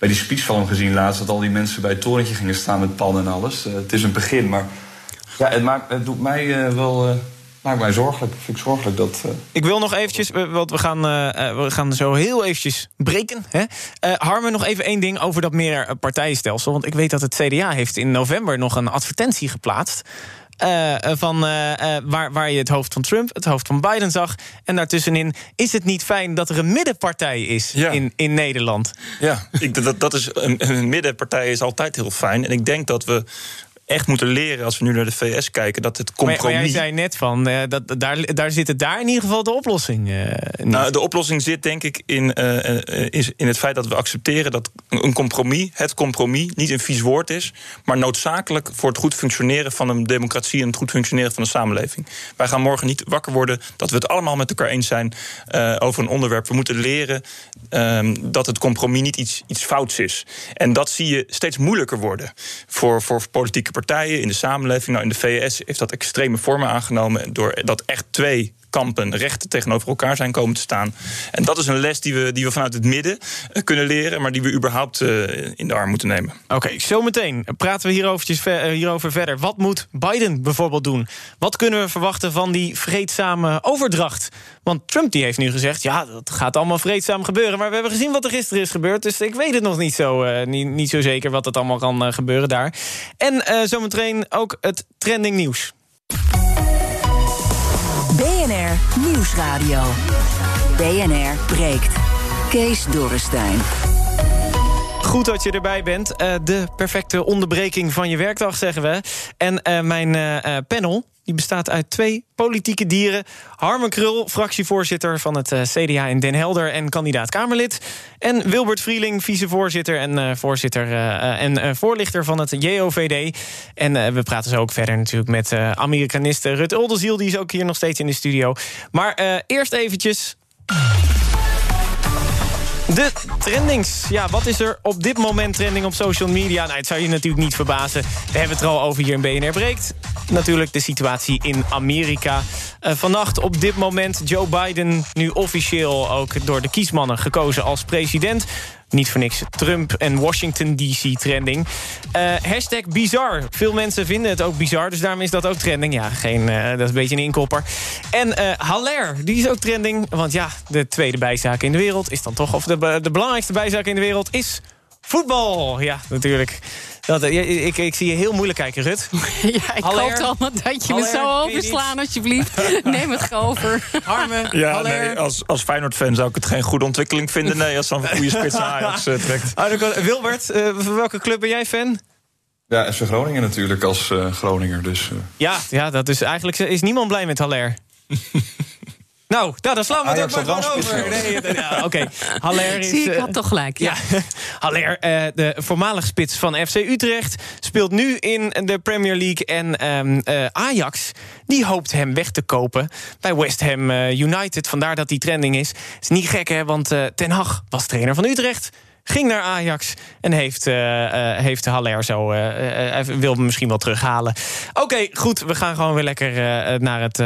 bij die speech van hem gezien laatst dat al die mensen bij het torentje gingen staan met pannen en alles. het is een begin, maar ja, het, maakt, het doet mij wel maakt mij zorgelijk. Vind ik zorgelijk dat. Ik wil nog eventjes, want we gaan, we gaan zo heel eventjes breken. Hè? Harmen, nog even één ding over dat meer partijenstelsel. Want ik weet dat het CDA heeft in november nog een advertentie geplaatst. Van waar, waar je het hoofd van Trump, het hoofd van Biden zag. En daartussenin is het niet fijn dat er een middenpartij is ja. in, in Nederland. Ja, ik, dat, dat is, een, een middenpartij is altijd heel fijn. En ik denk dat we echt moeten leren als we nu naar de VS kijken. Dat het compromis. Maar, maar jij zei net van, uh, dat, daar, daar zit het daar in ieder geval de oplossing. Uh, nou, de oplossing zit denk ik in, uh, is in het feit dat we accepteren dat een compromis, het compromis, niet een vies woord is, maar noodzakelijk voor het goed functioneren van een democratie en het goed functioneren van een samenleving. Wij gaan morgen niet wakker worden dat we het allemaal met elkaar eens zijn over een onderwerp. We moeten leren ehm, dat het compromis niet iets, iets fouts is. En dat zie je steeds moeilijker worden voor, voor politieke partijen partijen in de samenleving. Nou, in de VS heeft dat extreme vormen aangenomen. Doordat echt twee kampen rechten tegenover elkaar zijn komen te staan. En dat is een les die we, die we vanuit het midden eh, kunnen leren, maar die we überhaupt uh, in de arm moeten nemen. Oké, okay, zometeen praten we hierover, eh, hierover verder. Wat moet Biden bijvoorbeeld doen? Wat kunnen we verwachten van die vreedzame overdracht? Want Trump die heeft nu gezegd: ja, dat gaat allemaal vreedzaam gebeuren. Maar we hebben gezien wat er gisteren is gebeurd. Dus ik weet het nog niet zo, uh, niet, niet zo zeker wat het allemaal kan gebeuren daar. En zometeen ook het trending nieuws. BNR Nieuwsradio. BNR breekt. Kees Dorrestein. Goed dat je erbij bent. Uh, de perfecte onderbreking van je werkdag, zeggen we. En uh, mijn uh, panel die bestaat uit twee politieke dieren. Harmen Krul, fractievoorzitter van het CDA in Den Helder... en kandidaat-Kamerlid. En Wilbert Vrieling, vicevoorzitter en voorzitter en voorlichter van het JOVD. En we praten zo ook verder natuurlijk met Amerikaniste Rut Oldenziel... die is ook hier nog steeds in de studio. Maar eerst eventjes... De trendings. Ja, wat is er op dit moment trending op social media? Nou, het zou je natuurlijk niet verbazen. We hebben het er al over hier in BNR Breekt. Natuurlijk de situatie in Amerika. Uh, vannacht op dit moment Joe Biden nu officieel ook door de kiesmannen gekozen als president. Niet voor niks Trump en Washington DC trending. Uh, hashtag bizar. Veel mensen vinden het ook bizar, dus daarom is dat ook trending. Ja, geen, uh, dat is een beetje een inkopper. En uh, Haller, die is ook trending. Want ja, de tweede bijzaak in de wereld is dan toch... of de, de belangrijkste bijzaak in de wereld is voetbal. Ja, natuurlijk. Dat, eh, ik, ik zie je heel moeilijk kijken, Rut. [LAUGHS] ja, ik hoop allemaal dat je me zo overslaan, alsjeblieft. [LAUGHS] Neem het over. Harmen, ja, nee, als, als Feyenoord-fan zou ik het geen goede ontwikkeling vinden... nee, als zo'n goede spits [LAUGHS] Ajax uh, trekt. Ah, Wilbert, uh, van welke club ben jij fan? Ja, FC Groningen natuurlijk als uh, Groninger. Dus, ja, ja, dat is eigenlijk is niemand blij met Haller. Nou, nou, dan slaan we het ook maar over. Nee, ja, Oké, okay. Haller is... Zie, ik had toch gelijk. Ja, ja. [LAUGHS] Haller, uh, de voormalig spits van FC Utrecht... speelt nu in de Premier League. En um, uh, Ajax, die hoopt hem weg te kopen bij West Ham uh, United. Vandaar dat die trending is. Is niet gek, hè, want Ten Hag was trainer van Utrecht ging naar Ajax en heeft, uh, uh, heeft Haller zo, uh, wil hem misschien wel terughalen. Oké, goed, we gaan gewoon weer lekker naar het,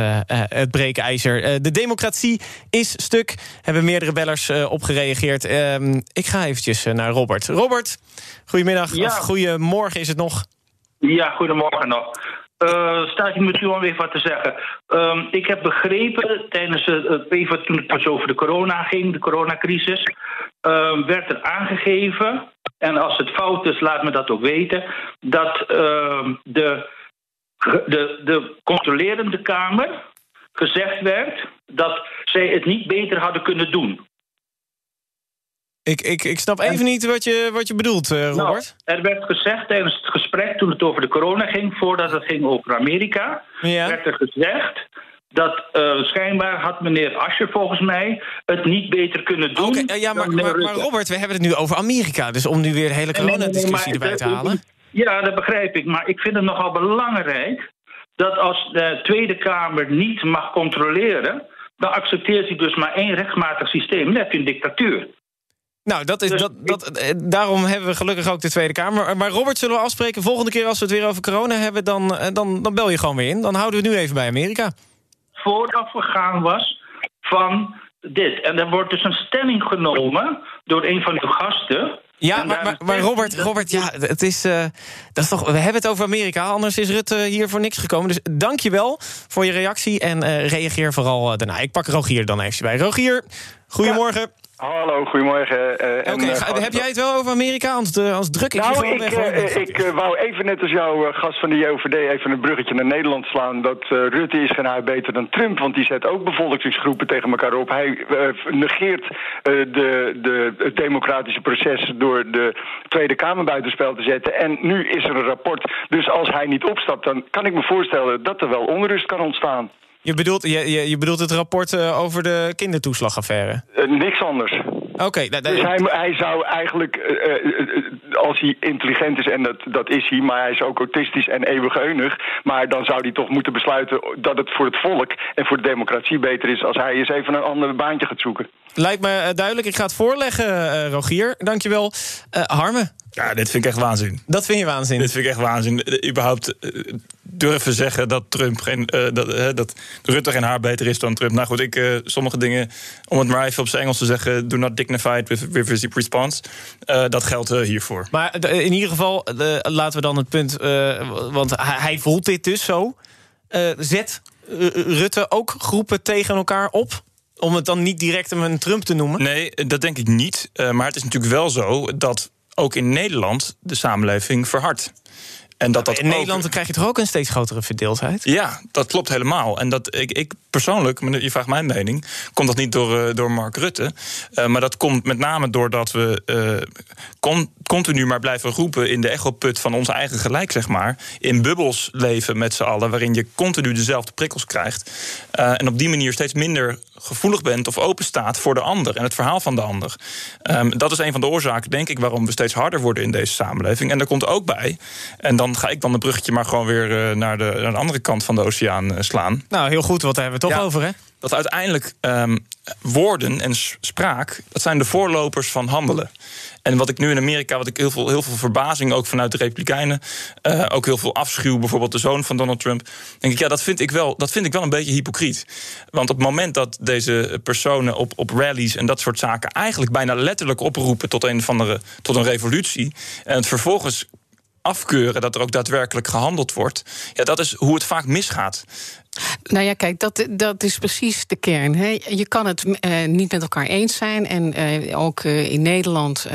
het breekijzer. de democratie is stuk, hebben meerdere bellers op gereageerd. Ehm, ik ga eventjes naar Robert. Robert, goedemiddag, ja. of goedemorgen is het nog. Ja, goedemorgen nog. Uh, staat hier met u alweer wat te zeggen. Um, ik heb begrepen tijdens het even toen het over de corona ging, de coronacrisis, uh, werd er aangegeven, en als het fout is, laat me dat ook weten, dat uh, de, de, de controlerende Kamer gezegd werd dat zij het niet beter hadden kunnen doen. Ik, ik, ik snap even niet wat je, wat je bedoelt, uh, Robert. Nou, er werd gezegd tijdens het gesprek toen het over de corona ging, voordat het ging over Amerika, ja. werd er gezegd dat uh, schijnbaar had meneer Ascher volgens mij het niet beter kunnen doen. Okay, ja, maar, maar, maar, Robert, we hebben het nu over Amerika. Dus om nu weer de hele coronadiscussie nee, nee, erbij te halen. Ja, dat begrijp ik. Maar ik vind het nogal belangrijk dat als de Tweede Kamer niet mag controleren, dan accepteert hij dus maar één rechtsmatig systeem. Dan heb je een dictatuur. Nou, dat is, dus dat, dat, eh, daarom hebben we gelukkig ook de Tweede Kamer. Maar Robert, zullen we afspreken, volgende keer als we het weer over corona hebben... dan, eh, dan, dan bel je gewoon weer in. Dan houden we het nu even bij Amerika. Vooraf gegaan was van dit. En er wordt dus een stelling genomen door een van uw gasten... Ja, maar, maar, maar, Robert, Robert, ja, het is, uh, dat is toch, we hebben het over Amerika, anders is Rutte hier voor niks gekomen. Dus dank je wel voor je reactie en uh, reageer vooral daarna. Ik pak Rogier dan even bij. Rogier, goedemorgen. Hallo, goedemorgen. Uh, Oké, uh, heb jij het wel over Amerika? Anders, uh, anders druk ik nou, ik, weg. ik wou even net als jouw gast van de JOVD even een bruggetje naar Nederland slaan. Dat Rutte is geen haar beter dan Trump, want die zet ook bevolkingsgroepen tegen elkaar op. Hij negeert de, de, het democratische proces door de Tweede Kamer buitenspel te zetten. En nu is er een rapport. Dus als hij niet opstapt, dan kan ik me voorstellen dat er wel onrust kan ontstaan. Je bedoelt, je, je, je bedoelt het rapport uh, over de kindertoeslagaffaire? Uh, niks anders. Oké. Okay, dus hij, hij zou eigenlijk, uh, als hij intelligent is, en dat, dat is hij... maar hij is ook autistisch en eeuwigeunig... maar dan zou hij toch moeten besluiten dat het voor het volk... en voor de democratie beter is als hij eens even een ander baantje gaat zoeken. Lijkt me duidelijk. Ik ga het voorleggen, Rogier. Dankjewel. Harme, ja, dit vind ik echt waanzin. Dat vind je waanzin? Dit vind ik echt waanzin. Uh, überhaupt uh, durven zeggen dat Trump geen, uh, dat, dat Rutte geen haar beter is dan Trump. Nou goed, ik, sommige dingen, om het maar even op zijn Engels te zeggen... do not dignify it with, with response. dat geldt hiervoor. Maar in ieder geval, laten we dan het punt... want hij, hij, voelt dit dus zo. zet Rutte ook groepen tegen elkaar op? Om het dan niet direct een Trump te noemen? Nee, dat denk ik niet. maar het is natuurlijk wel zo dat ook in Nederland de samenleving verhardt. En dat dat in Nederland krijg je toch ook een steeds grotere verdeeldheid? Ja, dat klopt helemaal. En dat ik, ik persoonlijk, je vraagt mijn mening, komt dat niet door, uh, door Mark Rutte. Uh, maar dat komt met name doordat we uh, continu maar blijven roepen in de echoput van ons eigen gelijk, zeg maar. In bubbels leven met z'n allen, waarin je continu dezelfde prikkels krijgt. en op die manier steeds minder gevoelig bent of open staat voor de ander en het verhaal van de ander. Um, dat is een van de oorzaken, denk ik, waarom we steeds harder worden in deze samenleving. En daar komt ook bij. En dan ga ik dan een bruggetje maar gewoon weer uh, naar, de, naar de andere kant van de oceaan uh, slaan. Nou, heel goed, wat hebben we toch over, hè? Dat uiteindelijk um, woorden en spraak, dat zijn de voorlopers van handelen. En wat ik nu in Amerika, wat ik heel veel, heel veel verbazing ook vanuit de Republikeinen, uh, ook heel veel afschuw, bijvoorbeeld de zoon van Donald Trump, denk ik, ja, dat vind ik wel, dat vind ik wel een beetje hypocriet. Want op het moment dat deze personen op, op rallies en dat soort zaken eigenlijk bijna letterlijk oproepen tot een, van de, tot een revolutie, en het vervolgens afkeuren dat er ook daadwerkelijk gehandeld wordt. Ja, dat is hoe het vaak misgaat. Nou ja, kijk, dat, dat is precies de kern. Hè. Je kan het uh, niet met elkaar eens zijn. En uh, ook uh, in Nederland,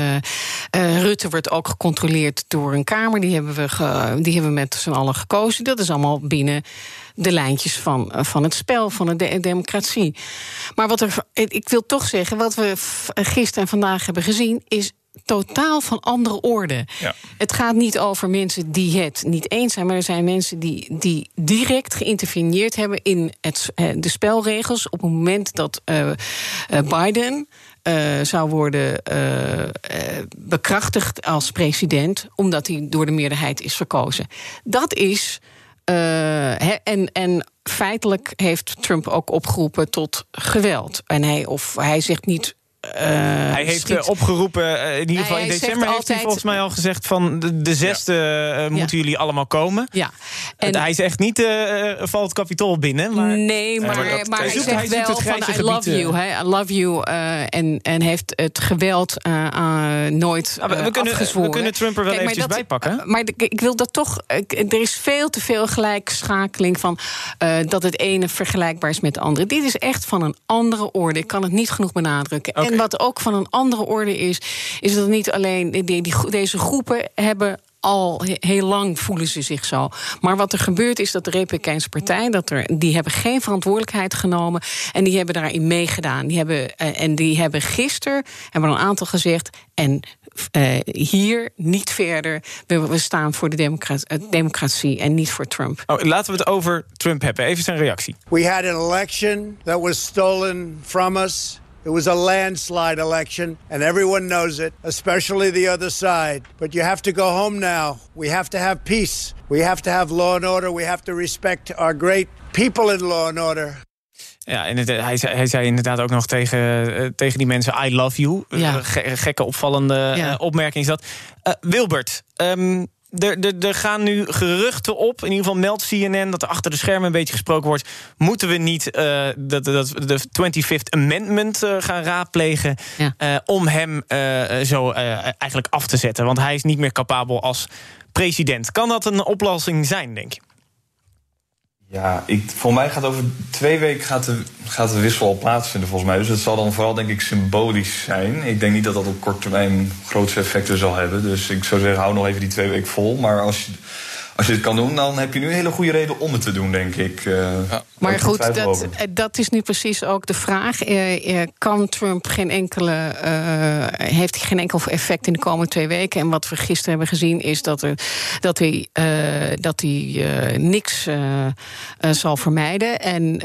Rutte wordt ook gecontroleerd door een Kamer. Die hebben we, die hebben we met z'n allen gekozen. Dat is allemaal binnen de lijntjes van, van het spel, van de democratie. Maar wat er, ik wil toch zeggen, wat we gisteren en vandaag hebben gezien, is totaal van andere orde. Ja. Het gaat niet over mensen die het niet eens zijn, maar er zijn mensen die, die direct geïnterveneerd hebben in het, eh, de spelregels op het moment dat uh, Biden. Uh, zou worden uh, bekrachtigd als president, omdat hij door de meerderheid is verkozen. Dat is. en, en feitelijk heeft Trump ook opgeroepen tot geweld. En hij, of hij zegt niet uh, hij heeft uh, opgeroepen, uh, in ieder geval in december heeft hij volgens mij al gezegd van de, de zesde ja. moeten jullie allemaal komen. Ja. En hij zegt niet valt het kapitool binnen. Maar, nee, maar, maar, maar hij, hij zegt wel het van I love you, I love you en, en heeft het geweld nooit ah, we, we, kunnen, we kunnen Trump er wel Kijk, eventjes bij pakken. Maar ik wil dat toch, er is veel te veel gelijkschakeling van dat het ene vergelijkbaar is met het andere. Dit is echt van een andere orde. Ik kan het niet genoeg benadrukken. Okay. En wat ook van een andere orde is, is dat niet alleen die, die, deze groepen hebben al heel lang voelen ze zich zo. Maar wat er gebeurt is dat de Republikeinse Partij, dat er, die hebben geen verantwoordelijkheid genomen. En die hebben daarin meegedaan. Die hebben, eh, en die hebben gisteren, hebben een aantal gezegd. En uh, hier niet verder. We, we staan voor de democratie, uh, democratie en niet voor Trump. Oh, laten we het over Trump hebben. Even zijn reactie. We had an election that was stolen from us. It was a landslide election, and everyone knows it, especially the other side. But you have to go home now. We have to have peace. We have to have law and order. We have to respect our great people in law and order. Ja, en het, hij, zei, hij zei inderdaad ook nog tegen, uh, tegen die mensen: I love you. Ja. Ge, gekke, opvallende ja. uh, opmerking is dat. Wilbert, um, er gaan nu geruchten op. In ieder geval meldt CNN dat er achter de schermen een beetje gesproken wordt. Moeten we niet uh, dat, dat, de 25th Amendment uh, gaan raadplegen. Ja. Uh, om hem zo eigenlijk af te zetten? Want hij is niet meer capabel als president. Kan dat een oplossing zijn, denk je? Ja, ik, voor mij gaat over twee weken gaat de, gaat de wissel al plaatsvinden volgens mij. Dus het zal dan vooral denk ik symbolisch zijn. Ik denk niet dat dat op korte termijn grootste effecten zal hebben. Dus ik zou zeggen, hou nog even die twee weken vol. Maar als je, als je het kan doen, dan heb je nu een hele goede reden om het te doen, denk ik. Ja. Maar goed, dat, dat is nu precies ook de vraag. Uh, kan Trump geen enkele. Uh, heeft hij geen enkel effect in de komende twee weken? En wat we gisteren hebben gezien is dat, er, dat hij, dat hij niks zal vermijden. En,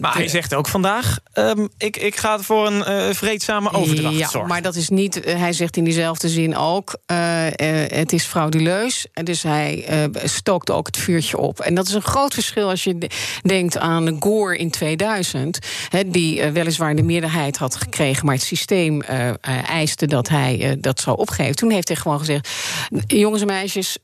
maar de, hij zegt ook vandaag: um, ik, ik ga voor een vreedzame overdracht ja, zorgen. Maar dat is niet. hij zegt in diezelfde zin ook: het is frauduleus. Dus hij stookt ook het vuurtje op. En dat is een groot verschil als je denkt aan aan Gore in 2000, he, die uh, weliswaar de meerderheid had gekregen, maar het systeem uh, uh, eiste dat hij uh, dat zou opgeven. Toen heeft hij gewoon gezegd: jongens en meisjes,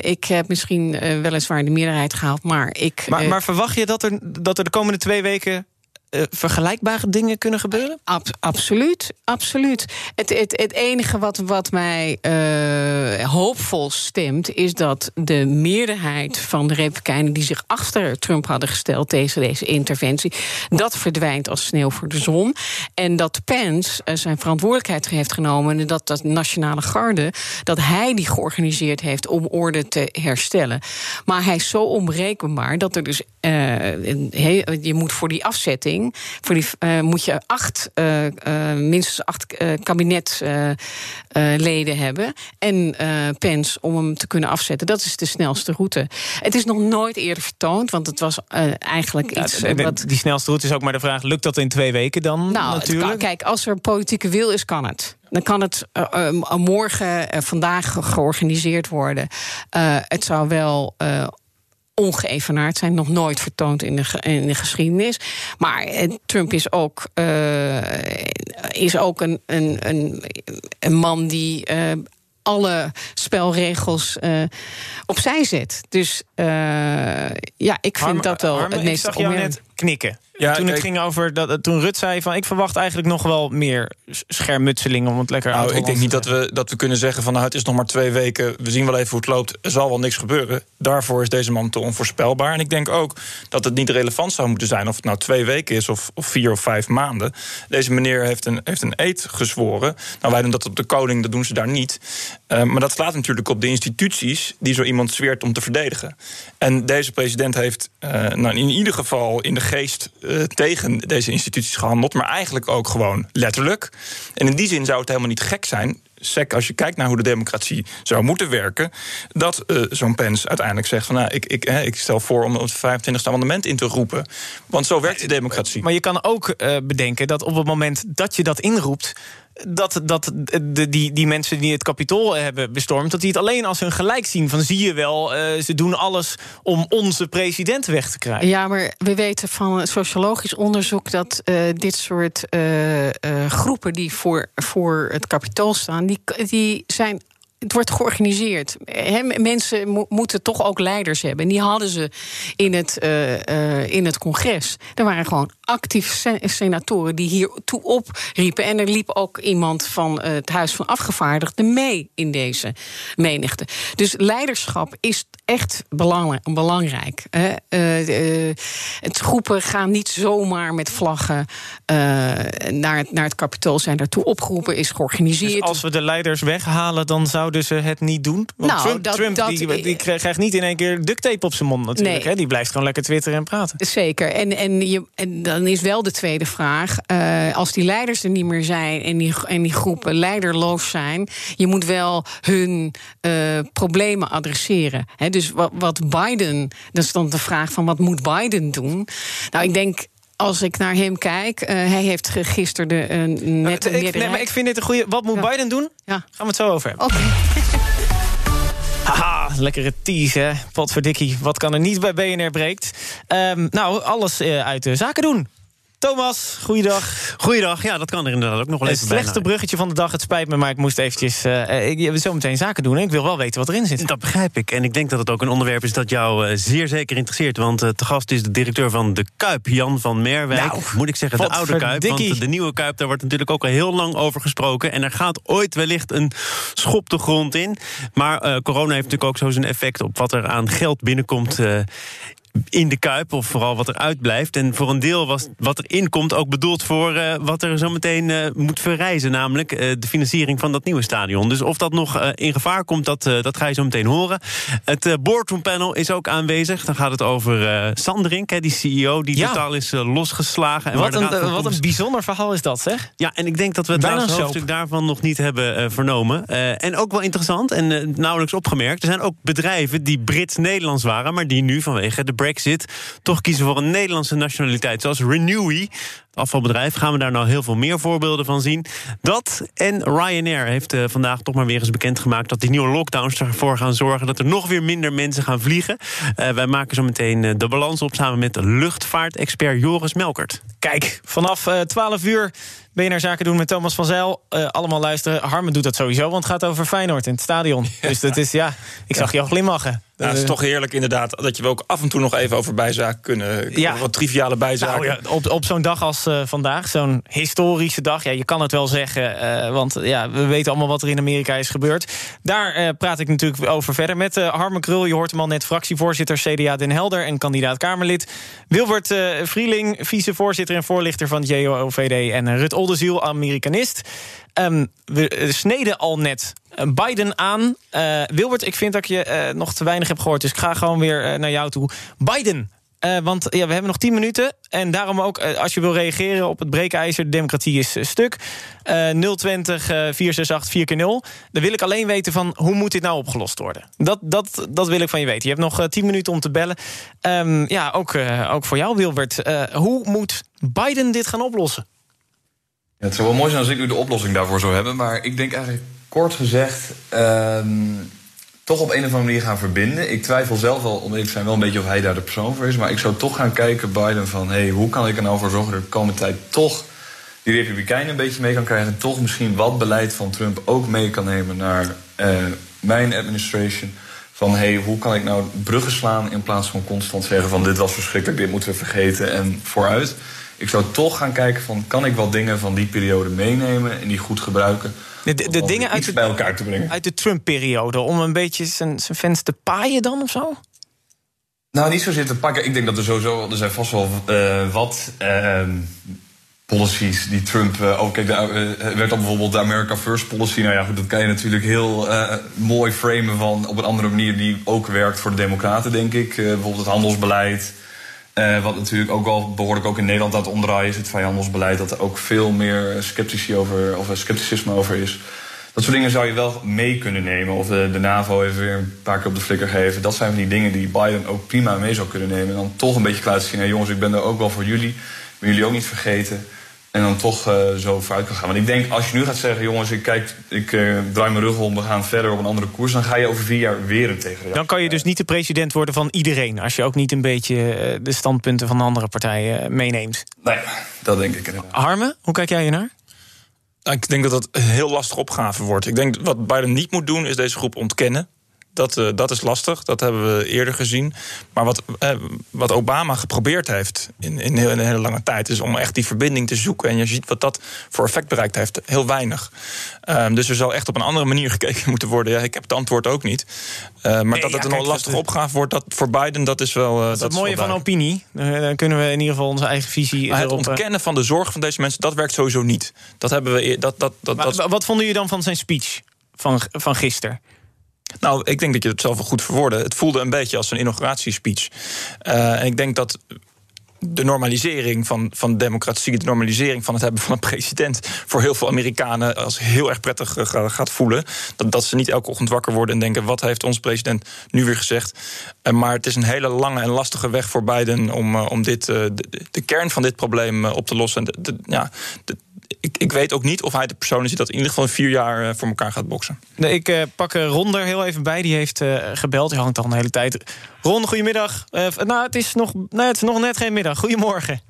ik heb misschien weliswaar de meerderheid gehaald, maar ik. Maar, maar verwacht je dat er, dat er de komende twee weken uh, vergelijkbare dingen kunnen gebeuren? Ab absoluut, absoluut. Het, het, het enige wat, wat mij uh, hoopvol stemt... is dat de meerderheid van de Republikeinen... die zich achter Trump hadden gesteld tegen deze interventie... dat verdwijnt als sneeuw voor de zon. En dat Pence uh, zijn verantwoordelijkheid heeft genomen... en dat dat Nationale Garde, dat hij die georganiseerd heeft... om orde te herstellen. Maar hij is zo onberekenbaar dat er dus... je moet voor die afzetting voor die, uh, moet je acht, uh, minstens acht kabinetleden hebben. En Pence om hem te kunnen afzetten. Dat is de snelste route. Het is nog nooit eerder vertoond, want het was eigenlijk ja, iets. wat... Die snelste route is ook maar de vraag: lukt dat in twee weken dan? Nou, natuurlijk? Kan, kijk, als er politieke wil is, kan het. Dan kan het uh, uh, morgen, uh, vandaag georganiseerd worden. het zou wel ongeëvenaard zijn, nog nooit vertoond in de, in de geschiedenis. Maar eh, Trump is ook, uh, is ook een, een, een, een man die uh, alle spelregels uh, opzij zet. Dus ja, ik vind dat wel het meest Ik zag jou net knikken. Ja, toen het ging over dat toen Rut zei van ik verwacht eigenlijk nog wel meer schermutseling om het lekker nou, uit te Ik denk niet dat we, dat we kunnen zeggen van nou het is nog maar twee weken, we zien wel even hoe het loopt, er zal wel niks gebeuren. Daarvoor is deze man te onvoorspelbaar. En ik denk ook dat het niet relevant zou moeten zijn of het nou twee weken is of, of vier of vijf maanden. Deze meneer heeft een, heeft een eed gezworen. Nou, wij doen dat op de koning, dat doen ze daar niet. Uh, maar dat slaat natuurlijk op de instituties die zo iemand zweert om te verdedigen. En deze president heeft uh, nou, in ieder geval in de geest uh, tegen deze instituties gehandeld, maar eigenlijk ook gewoon letterlijk. En in die zin zou het helemaal niet gek zijn. Sec, als je kijkt naar hoe de democratie zou moeten werken, dat uh, zo'n Pence uiteindelijk zegt van nou, ik, ik, hè, ik stel voor om het 25e amendement in te roepen. Want zo werkt de democratie. Maar je kan ook uh, bedenken dat op het moment dat je dat inroept, dat, dat die, die mensen die het kapitool hebben bestormd... dat die het alleen als hun gelijk zien. Van zie je wel, uh, ze doen alles om onze president weg te krijgen. Ja, maar we weten van sociologisch onderzoek... dat uh, dit soort uh, groepen die voor, voor het kapitool staan... die, die zijn het wordt georganiseerd. He, mensen mo moeten toch ook leiders hebben. En die hadden ze in het, uh, uh, in het congres. Er waren gewoon actieve senatoren die hier toe opriepen. En er liep ook iemand van uh, het Huis van Afgevaardigden mee in deze menigte. Dus leiderschap is echt belang belangrijk. het groepen gaan niet zomaar met vlaggen naar het, naar het kapitool. Zijn daartoe opgeroepen, is georganiseerd. Dus als we de leiders weghalen, dan zou zouden ze het niet doen? Want Nou, Trump, dat- Trump dat- die, die krijgt niet in één keer duct tape op zijn mond natuurlijk. Nee. Hè? Die blijft gewoon lekker twitteren en praten. Zeker. En, en, je, en dan is wel de tweede vraag. eh, als die leiders er niet meer zijn en die, en die groepen leiderloos zijn, je moet wel hun eh, problemen adresseren. Hè, dus wat, wat Biden, dan de vraag van wat moet Biden doen? Nou, ik denk. Als ik naar hem kijk, eh, hij heeft gisteren de, eh, net een Ik, nee, maar ik vind dit een goede. Wat moet Biden doen? Ja. Gaan we het zo over hebben. Oké. [LAUGHS] Haha, lekkere tease, hè? Potverdikkie, wat kan er niet bij BNR breekt? Ehm, nou, alles eh, uit de zaken doen. Thomas, goeiedag. Goeiedag, ja, dat kan er inderdaad ook nog wel Het even slechtste bijna. bruggetje van de dag, het spijt me, maar ik moest eventjes... eh, ik wil zo meteen zaken doen en ik wil wel weten wat erin zit. Dat begrijp ik. En ik denk dat het ook een onderwerp is dat jou eh, zeer zeker interesseert. Want eh, te gast is de directeur van de Kuip, Jan van Merwijk. Nou, Moet ik zeggen, de oude Kuip. Want de nieuwe Kuip, daar wordt natuurlijk ook al heel lang over gesproken. En er gaat ooit wellicht een schop de grond in. Maar corona heeft natuurlijk ook zo zijn effect op wat er aan geld binnenkomt. In de Kuip, of vooral wat er uitblijft. En voor een deel was wat erin komt ook bedoeld voor eh, wat er zo meteen eh, moet verrijzen. Namelijk eh, de financiering van dat nieuwe stadion. Dus of dat nog in gevaar komt, dat, dat ga je zo meteen horen. Het boardroom panel is ook aanwezig. Dan gaat het over Sanderink, hè, die CEO, die Ja. totaal is losgeslagen. En Wat een, wat een bijzonder verhaal is dat, zeg. ja, en ik denk dat we het laatste hoofdstuk daarvan nog niet hebben vernomen. En ook wel interessant en nauwelijks opgemerkt. Er zijn ook bedrijven die Brits-Nederlands waren, maar die nu vanwege de Brexit toch kiezen voor een Nederlandse nationaliteit. Zoals Renewy, het afvalbedrijf. Gaan we daar nou heel veel meer voorbeelden van zien? Dat en Ryanair heeft eh, vandaag toch maar weer eens bekendgemaakt dat die nieuwe lockdowns ervoor gaan zorgen dat er nog weer minder mensen gaan vliegen. Eh, wij maken zo meteen eh, de balans op samen met luchtvaartexpert Joris Melkert. Kijk, vanaf eh 12 uur BNR Zaken doen met Thomas van Zijl. Allemaal luisteren. Harmen doet dat sowieso, want het gaat over Feyenoord in het stadion. Dus dat is, ja, ik zag je al glimlachen. Ja, het is Eh, toch heerlijk inderdaad dat je we ook af en toe nog even over bijzaken kunnen. Ja. Wat triviale bijzaken. Nou ja, op, op zo'n dag als eh, vandaag, zo'n historische dag. Ja, je kan het wel zeggen, eh, want ja, we weten allemaal wat er in Amerika is gebeurd. Daar praat ik natuurlijk over verder met Harmen Krul. Je hoort hem al net, fractievoorzitter CDA Den Helder en kandidaat Kamerlid. Wilbert Vrieling, vicevoorzitter en voorlichter van het JOVD. En Rut Oldenziel, Amerikanist. Ehm, we eh, sneden al net eh, Biden aan. Eh, Wilbert, ik vind dat je nog te weinig heb gehoord. Dus ik ga gewoon weer naar jou toe. Biden, want ja, we hebben nog 10 minuten. En daarom ook, als je wil reageren op het breekijzer... de democratie is eh, stuk. Eh 020 eh, 468 4 keer 0 Dan wil ik alleen weten van hoe moet dit nou opgelost worden. Dat, dat, dat wil ik van je weten. Je hebt nog eh, 10 minuten om te bellen. Ehm, ja, ook, ook voor jou, Wilbert. Hoe moet Biden dit gaan oplossen? Ja, het zou wel mooi zijn als ik nu de oplossing daarvoor zou hebben. Maar ik denk eigenlijk kort gezegd. ehm, toch op een of andere manier gaan verbinden. Ik twijfel zelf wel, om te zijn, wel een beetje of hij daar de persoon voor is. Maar ik zou toch gaan kijken, Biden, van hey, hoe kan ik er nou voor zorgen dat ik de komende tijd toch die Republikeinen een beetje mee kan krijgen. En toch misschien wat beleid van Trump ook mee kan nemen naar eh, mijn administration. Van hey, hoe kan ik nou bruggen slaan in plaats van constant zeggen van dit was verschrikkelijk, dit moeten we vergeten en vooruit. Ik zou toch gaan kijken van kan ik wat dingen van die periode meenemen en die goed gebruiken. De, de, de om dingen uit de, bij elkaar te brengen. uit de Trump-periode... om een beetje zijn, zijn fans te paaien dan of zo? Nou, niet zozeer te pakken. Ik denk dat er sowieso, er zijn vast wel eh, wat ehm, policies die Trump. kijk, de, eh, er werd dan bijvoorbeeld de America First policy. Nou ja, goed, dat kan je natuurlijk heel mooi framen van op een andere manier die ook werkt voor de Democraten, denk ik. Bijvoorbeeld het handelsbeleid. Eh, wat natuurlijk ook wel behoorlijk ook in Nederland aan het omdraaien is, het vrijhandelsbeleid, dat er ook veel meer sceptici over, of eh, scepticisme over is. Dat soort dingen zou je wel mee kunnen nemen. Of de, de NAVO even weer een paar keer op de flikker geven. Dat zijn van die dingen die Biden ook prima mee zou kunnen nemen. En dan toch een beetje laten zien: hey jongens, ik ben er ook wel voor jullie. Wil jullie ook niet vergeten. En dan toch eh, zo vooruit kan gaan. Want ik denk, als je nu gaat zeggen: jongens, ik, kijk, ik eh, draai mijn rug om, we gaan verder op een andere koers. Dan ga je over vier jaar weer een tegenreactie. Dan kan je dus niet de president worden van iedereen... als je ook niet een beetje eh, de standpunten van de andere partijen meeneemt. Nee, dat denk ik inderdaad. Harme, hoe kijk jij hier naar? Nou, Ik denk dat dat een heel lastige opgave wordt. Ik denk dat wat Biden niet moet doen, is deze groep ontkennen. Dat, eh, dat is lastig, dat hebben we eerder gezien. Maar wat, eh, wat Obama geprobeerd heeft in, in, heel- in een hele lange tijd... is om echt die verbinding te zoeken. En je ziet wat dat voor effect bereikt heeft. Heel weinig. Ehm, dus er zal echt op een andere manier [LAUGHS] gekeken moeten worden. Ja, ik heb het antwoord ook niet. Eh, maar Nee, dat ja, het een kijk, lastige opgave wordt dat voor Biden, dat is wel. Dat is het mooie van opinie. Dan kunnen we in ieder geval onze eigen visie Maar het ontkennen van de zorg van deze mensen, dat werkt sowieso niet. Dat hebben we. eer- Dat, dat, dat, Maar dat, wat vonden jullie dan van zijn speech? van, van gisteren? Nou, ik denk dat je het zelf wel goed verwoordde. Het voelde een beetje als een inauguratiespeech. Uh, en ik denk dat de normalisering van, van democratie, de normalisering van het hebben van een president, voor heel veel Amerikanen als heel erg prettig uh, gaat voelen. Dat, dat ze niet elke ochtend wakker worden en denken: wat heeft onze president nu weer gezegd? Uh, maar het is een hele lange en lastige weg voor Biden om, om dit, de, de, kern van dit probleem op te lossen. De, ik, ik, weet ook niet of hij de persoon is die dat in ieder geval vier jaar voor elkaar gaat boksen. Nee, ik uh, pak Ron er heel even bij. Die heeft gebeld. Die hangt al een hele tijd. Ron, goedemiddag. Nou, het is, nog, het is nog net geen middag. Goedemorgen.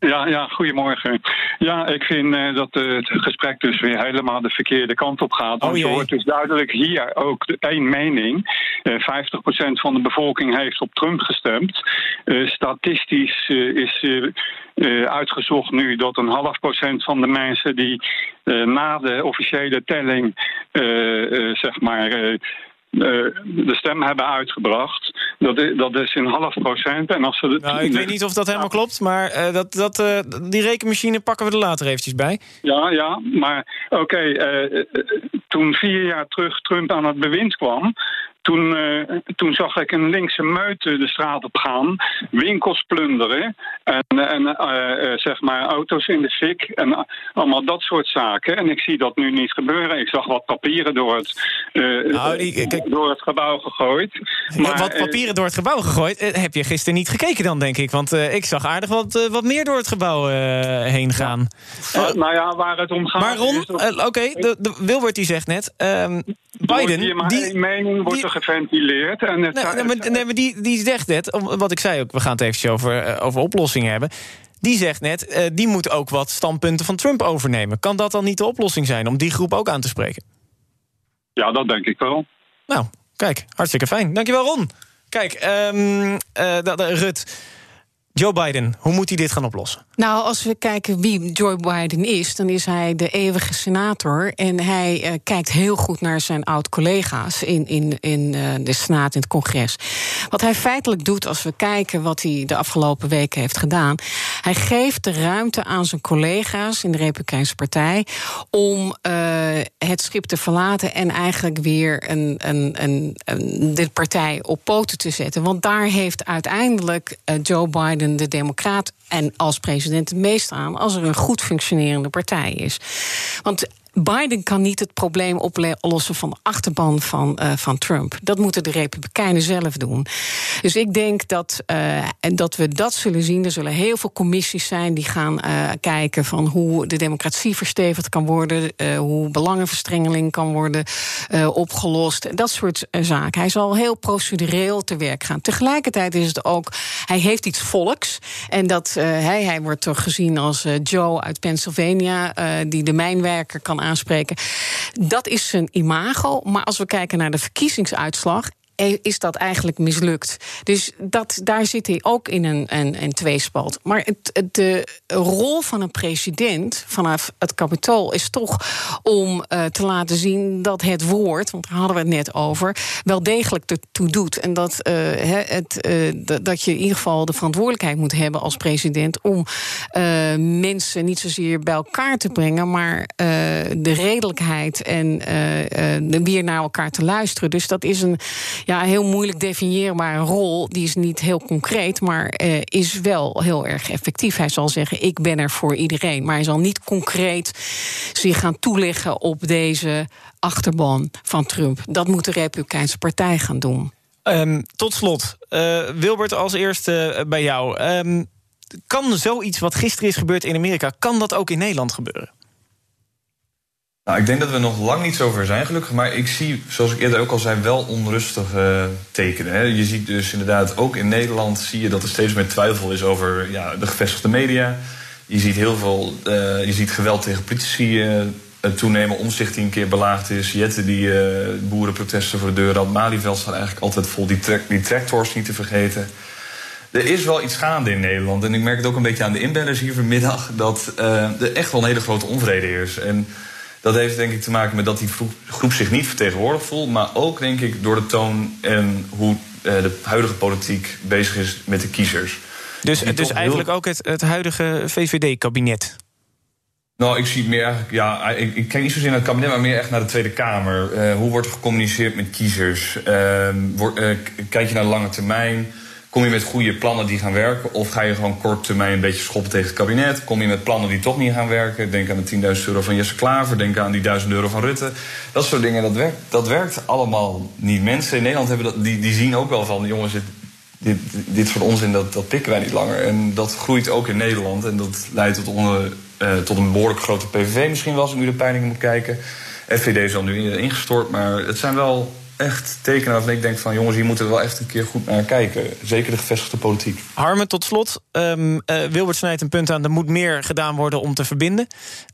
Ja, ja, goedemorgen. Ja, ik vind uh, dat uh, het gesprek dus weer helemaal de verkeerde kant op gaat. Want oh, je hoort dus duidelijk hier ook één mening. Uh, 50% van de bevolking heeft op Trump gestemd. statistisch is uitgezocht nu dat een half procent van de mensen die na de officiële telling, zeg maar eh, de stem hebben uitgebracht. Dat is, dat is een half procent. En als ze nou, ik weet niet of dat helemaal klopt, maar uh, dat, dat, uh, die rekenmachine pakken we er later eventjes bij. Ja, ja maar oké, okay, toen vier jaar terug Trump aan het bewind kwam... Toen, uh, toen zag ik een linkse meute de straat op gaan, winkels plunderen en, en uh, zeg maar auto's in de fik en allemaal dat soort zaken. En ik zie dat nu niet gebeuren. Ik zag wat papieren door het, nou, door het gebouw gegooid. Maar, wat papieren door het gebouw gegooid? heb je gisteren niet gekeken dan, denk ik? Want ik zag aardig wat, wat meer door het gebouw heen gaan. Ja. nou ja, waar het om gaat... Maar Ron, oké, okay, Wilbert die zegt net... Um, Biden... Die, die mening wordt die, geventileerd. En het, nee, nee, maar, nee, maar die, die zegt net, wat ik zei ook, we gaan het eventjes over, over oplossingen hebben. Die zegt net, uh, die moet ook wat standpunten van Trump overnemen. Kan dat dan niet de oplossing zijn om die groep ook aan te spreken? Ja, dat denk ik wel. Nou, kijk, hartstikke fijn. Dankjewel, Ron. Kijk, um, uh, Rut. Joe Biden, hoe moet hij dit gaan oplossen? Nou, als we kijken wie Joe Biden is, dan is hij de eeuwige senator. En hij uh, kijkt heel goed naar zijn oud-collega's in, in, in uh, de Senaat, in het congres. Wat hij feitelijk doet, als we kijken wat hij de afgelopen weken heeft gedaan. Hij geeft de ruimte aan zijn collega's in de Republikeinse Partij om uh, het schip te verlaten en eigenlijk weer een, een, een, een, de partij op poten te zetten. Want daar heeft uiteindelijk Joe Biden de Democraat en als president het meest aan als er een goed functionerende partij is. Want Biden kan niet het probleem oplossen van de achterban van, uh, van Trump. Dat moeten de Republikeinen zelf doen. Dus ik denk dat, uh, dat we dat zullen zien. Er zullen heel veel commissies zijn die gaan uh, kijken van hoe de democratie verstevigd kan worden, hoe belangenverstrengeling kan worden opgelost. Dat soort zaken. Hij zal heel procedureel te werk gaan. Tegelijkertijd is het ook, hij heeft iets volks. En dat hij, hij wordt toch gezien als Joe uit Pennsylvania, die de mijnwerker kan aanspreken. Dat is zijn imago. Maar als we kijken naar de verkiezingsuitslag is dat eigenlijk mislukt. Dus dat, daar zit hij ook in een, een, een tweespalt. Maar het, de rol van een president vanaf het kapitool is toch om uh, te laten zien dat het woord, want daar hadden we het net over, wel degelijk ertoe doet. En dat, uh, het, dat je in ieder geval de verantwoordelijkheid moet hebben als president om mensen niet zozeer bij elkaar te brengen, maar de redelijkheid en weer naar elkaar te luisteren. Dus dat is een ja, heel moeilijk definieerbare rol. Die is niet heel concreet, maar uh, is wel heel erg effectief. Hij zal zeggen: Ik ben er voor iedereen. Maar hij zal niet concreet zich gaan toeleggen op deze achterban van Trump. Dat moet de Republikeinse Partij gaan doen. Um, tot slot, uh, Wilbert, als eerste bij jou. Um, kan zoiets wat gisteren is gebeurd in Amerika, kan dat ook in Nederland gebeuren? Nou, ik denk dat we nog lang niet zover zijn, gelukkig. Maar ik zie, zoals ik eerder ook al zei, wel onrustige tekenen. Hè. Je ziet dus inderdaad, ook in Nederland zie je dat er steeds meer twijfel is over ja, de gevestigde media. Je ziet heel veel, uh, je ziet geweld tegen politici uh, toenemen. Omzicht die een keer belaagd is. Jette die uh, boerenprotesten voor de deur had. Malieveld staat eigenlijk altijd vol. Die, die tractors niet te vergeten. Er is wel iets gaande in Nederland. En ik merk het ook een beetje aan de inbellers hier vanmiddag. Dat er echt wel een hele grote onvrede is. En dat heeft denk ik te maken met dat die groep zich niet vertegenwoordigd voelt. Maar ook denk ik door de toon en hoe eh, de huidige politiek bezig is met de kiezers. Dus, dus eigenlijk ook het, het huidige VVD-kabinet? Nou, ik zie meer eigenlijk, ja, ik, ik kijk niet zozeer naar het kabinet, maar meer echt naar de Tweede Kamer. Uh, hoe wordt er gecommuniceerd met kiezers? Uh, word, uh, kijk je naar de lange termijn? Kom je met goede plannen die gaan werken? Of ga je gewoon kort termijn een beetje schoppen tegen het kabinet? Kom je met plannen die toch niet gaan werken? Denk aan de 10.000 euro van Jesse Klaver. Denk aan die 1000 euro van Rutte. Dat soort dingen, dat werkt, dat werkt allemaal niet. Mensen in Nederland hebben dat, die, die zien ook wel van... jongens, dit, dit, dit soort onzin, dat, dat pikken wij niet langer. En dat groeit ook in Nederland. En dat leidt tot, onder, uh, tot een behoorlijk grote PVV misschien wel... als ik nu de peilingen moet kijken. FVD is al nu ingestort, maar het zijn wel echt tekenen waarvan ik denk van... jongens, hier moeten we wel echt een keer goed naar kijken. Zeker de gevestigde politiek. Harmen, tot slot. Um, uh, Wilbert snijdt een punt aan... er moet meer gedaan worden om te verbinden.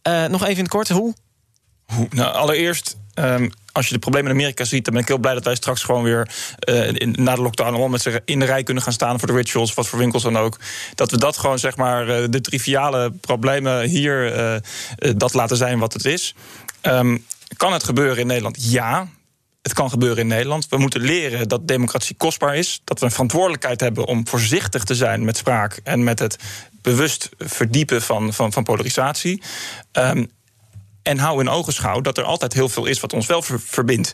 Uh, nog even in het kort, hoe? hoe? Nou, allereerst... Um, als je de problemen in Amerika ziet, dan ben ik heel blij dat wij straks gewoon weer uh, in, na de lockdown allemaal met z'n in de rij kunnen gaan staan voor de rituals, wat voor winkels dan ook. Dat we dat gewoon, zeg maar, uh, de triviale problemen hier, uh, dat laten zijn wat het is. Um, kan het gebeuren in Nederland? Ja. Het kan gebeuren in Nederland. We moeten leren dat democratie kostbaar is. Dat we een verantwoordelijkheid hebben om voorzichtig te zijn met spraak en met het bewust verdiepen van, van, van polarisatie. Um, en hou in ogenschouw dat er altijd heel veel is wat ons wel verbindt.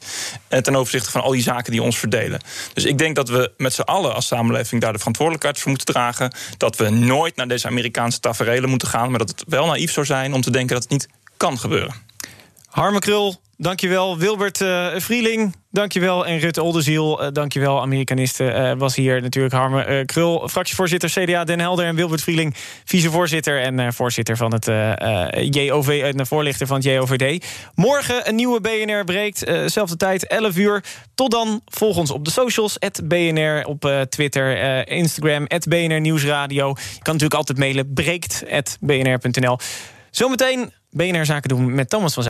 En ten opzichte van al die zaken die ons verdelen. Dus ik denk dat we met z'n allen als samenleving daar de verantwoordelijkheid voor moeten dragen. Dat we nooit naar deze Amerikaanse taferelen moeten gaan. Maar dat het wel naïef zou zijn om te denken dat het niet kan gebeuren. Harme Krul, dankjewel. Wilbert uh, Vrieling, dankjewel. En Rut Oldenziel, uh, dankjewel. Amerikanisten uh, was hier natuurlijk Harme Krul, fractievoorzitter CDA Den Helder... en Wilbert Vrieling, vicevoorzitter en voorzitter van het JOV... en voorlichter van het JOVD. Morgen een nieuwe BNR breekt, zelfde tijd, 11 uur. Tot dan, volg ons op de socials, BNR op Twitter, Instagram, BNR Nieuwsradio. Je kan natuurlijk altijd mailen, breekt.bnr.nl. Zometeen BNR Zaken doen met Thomas van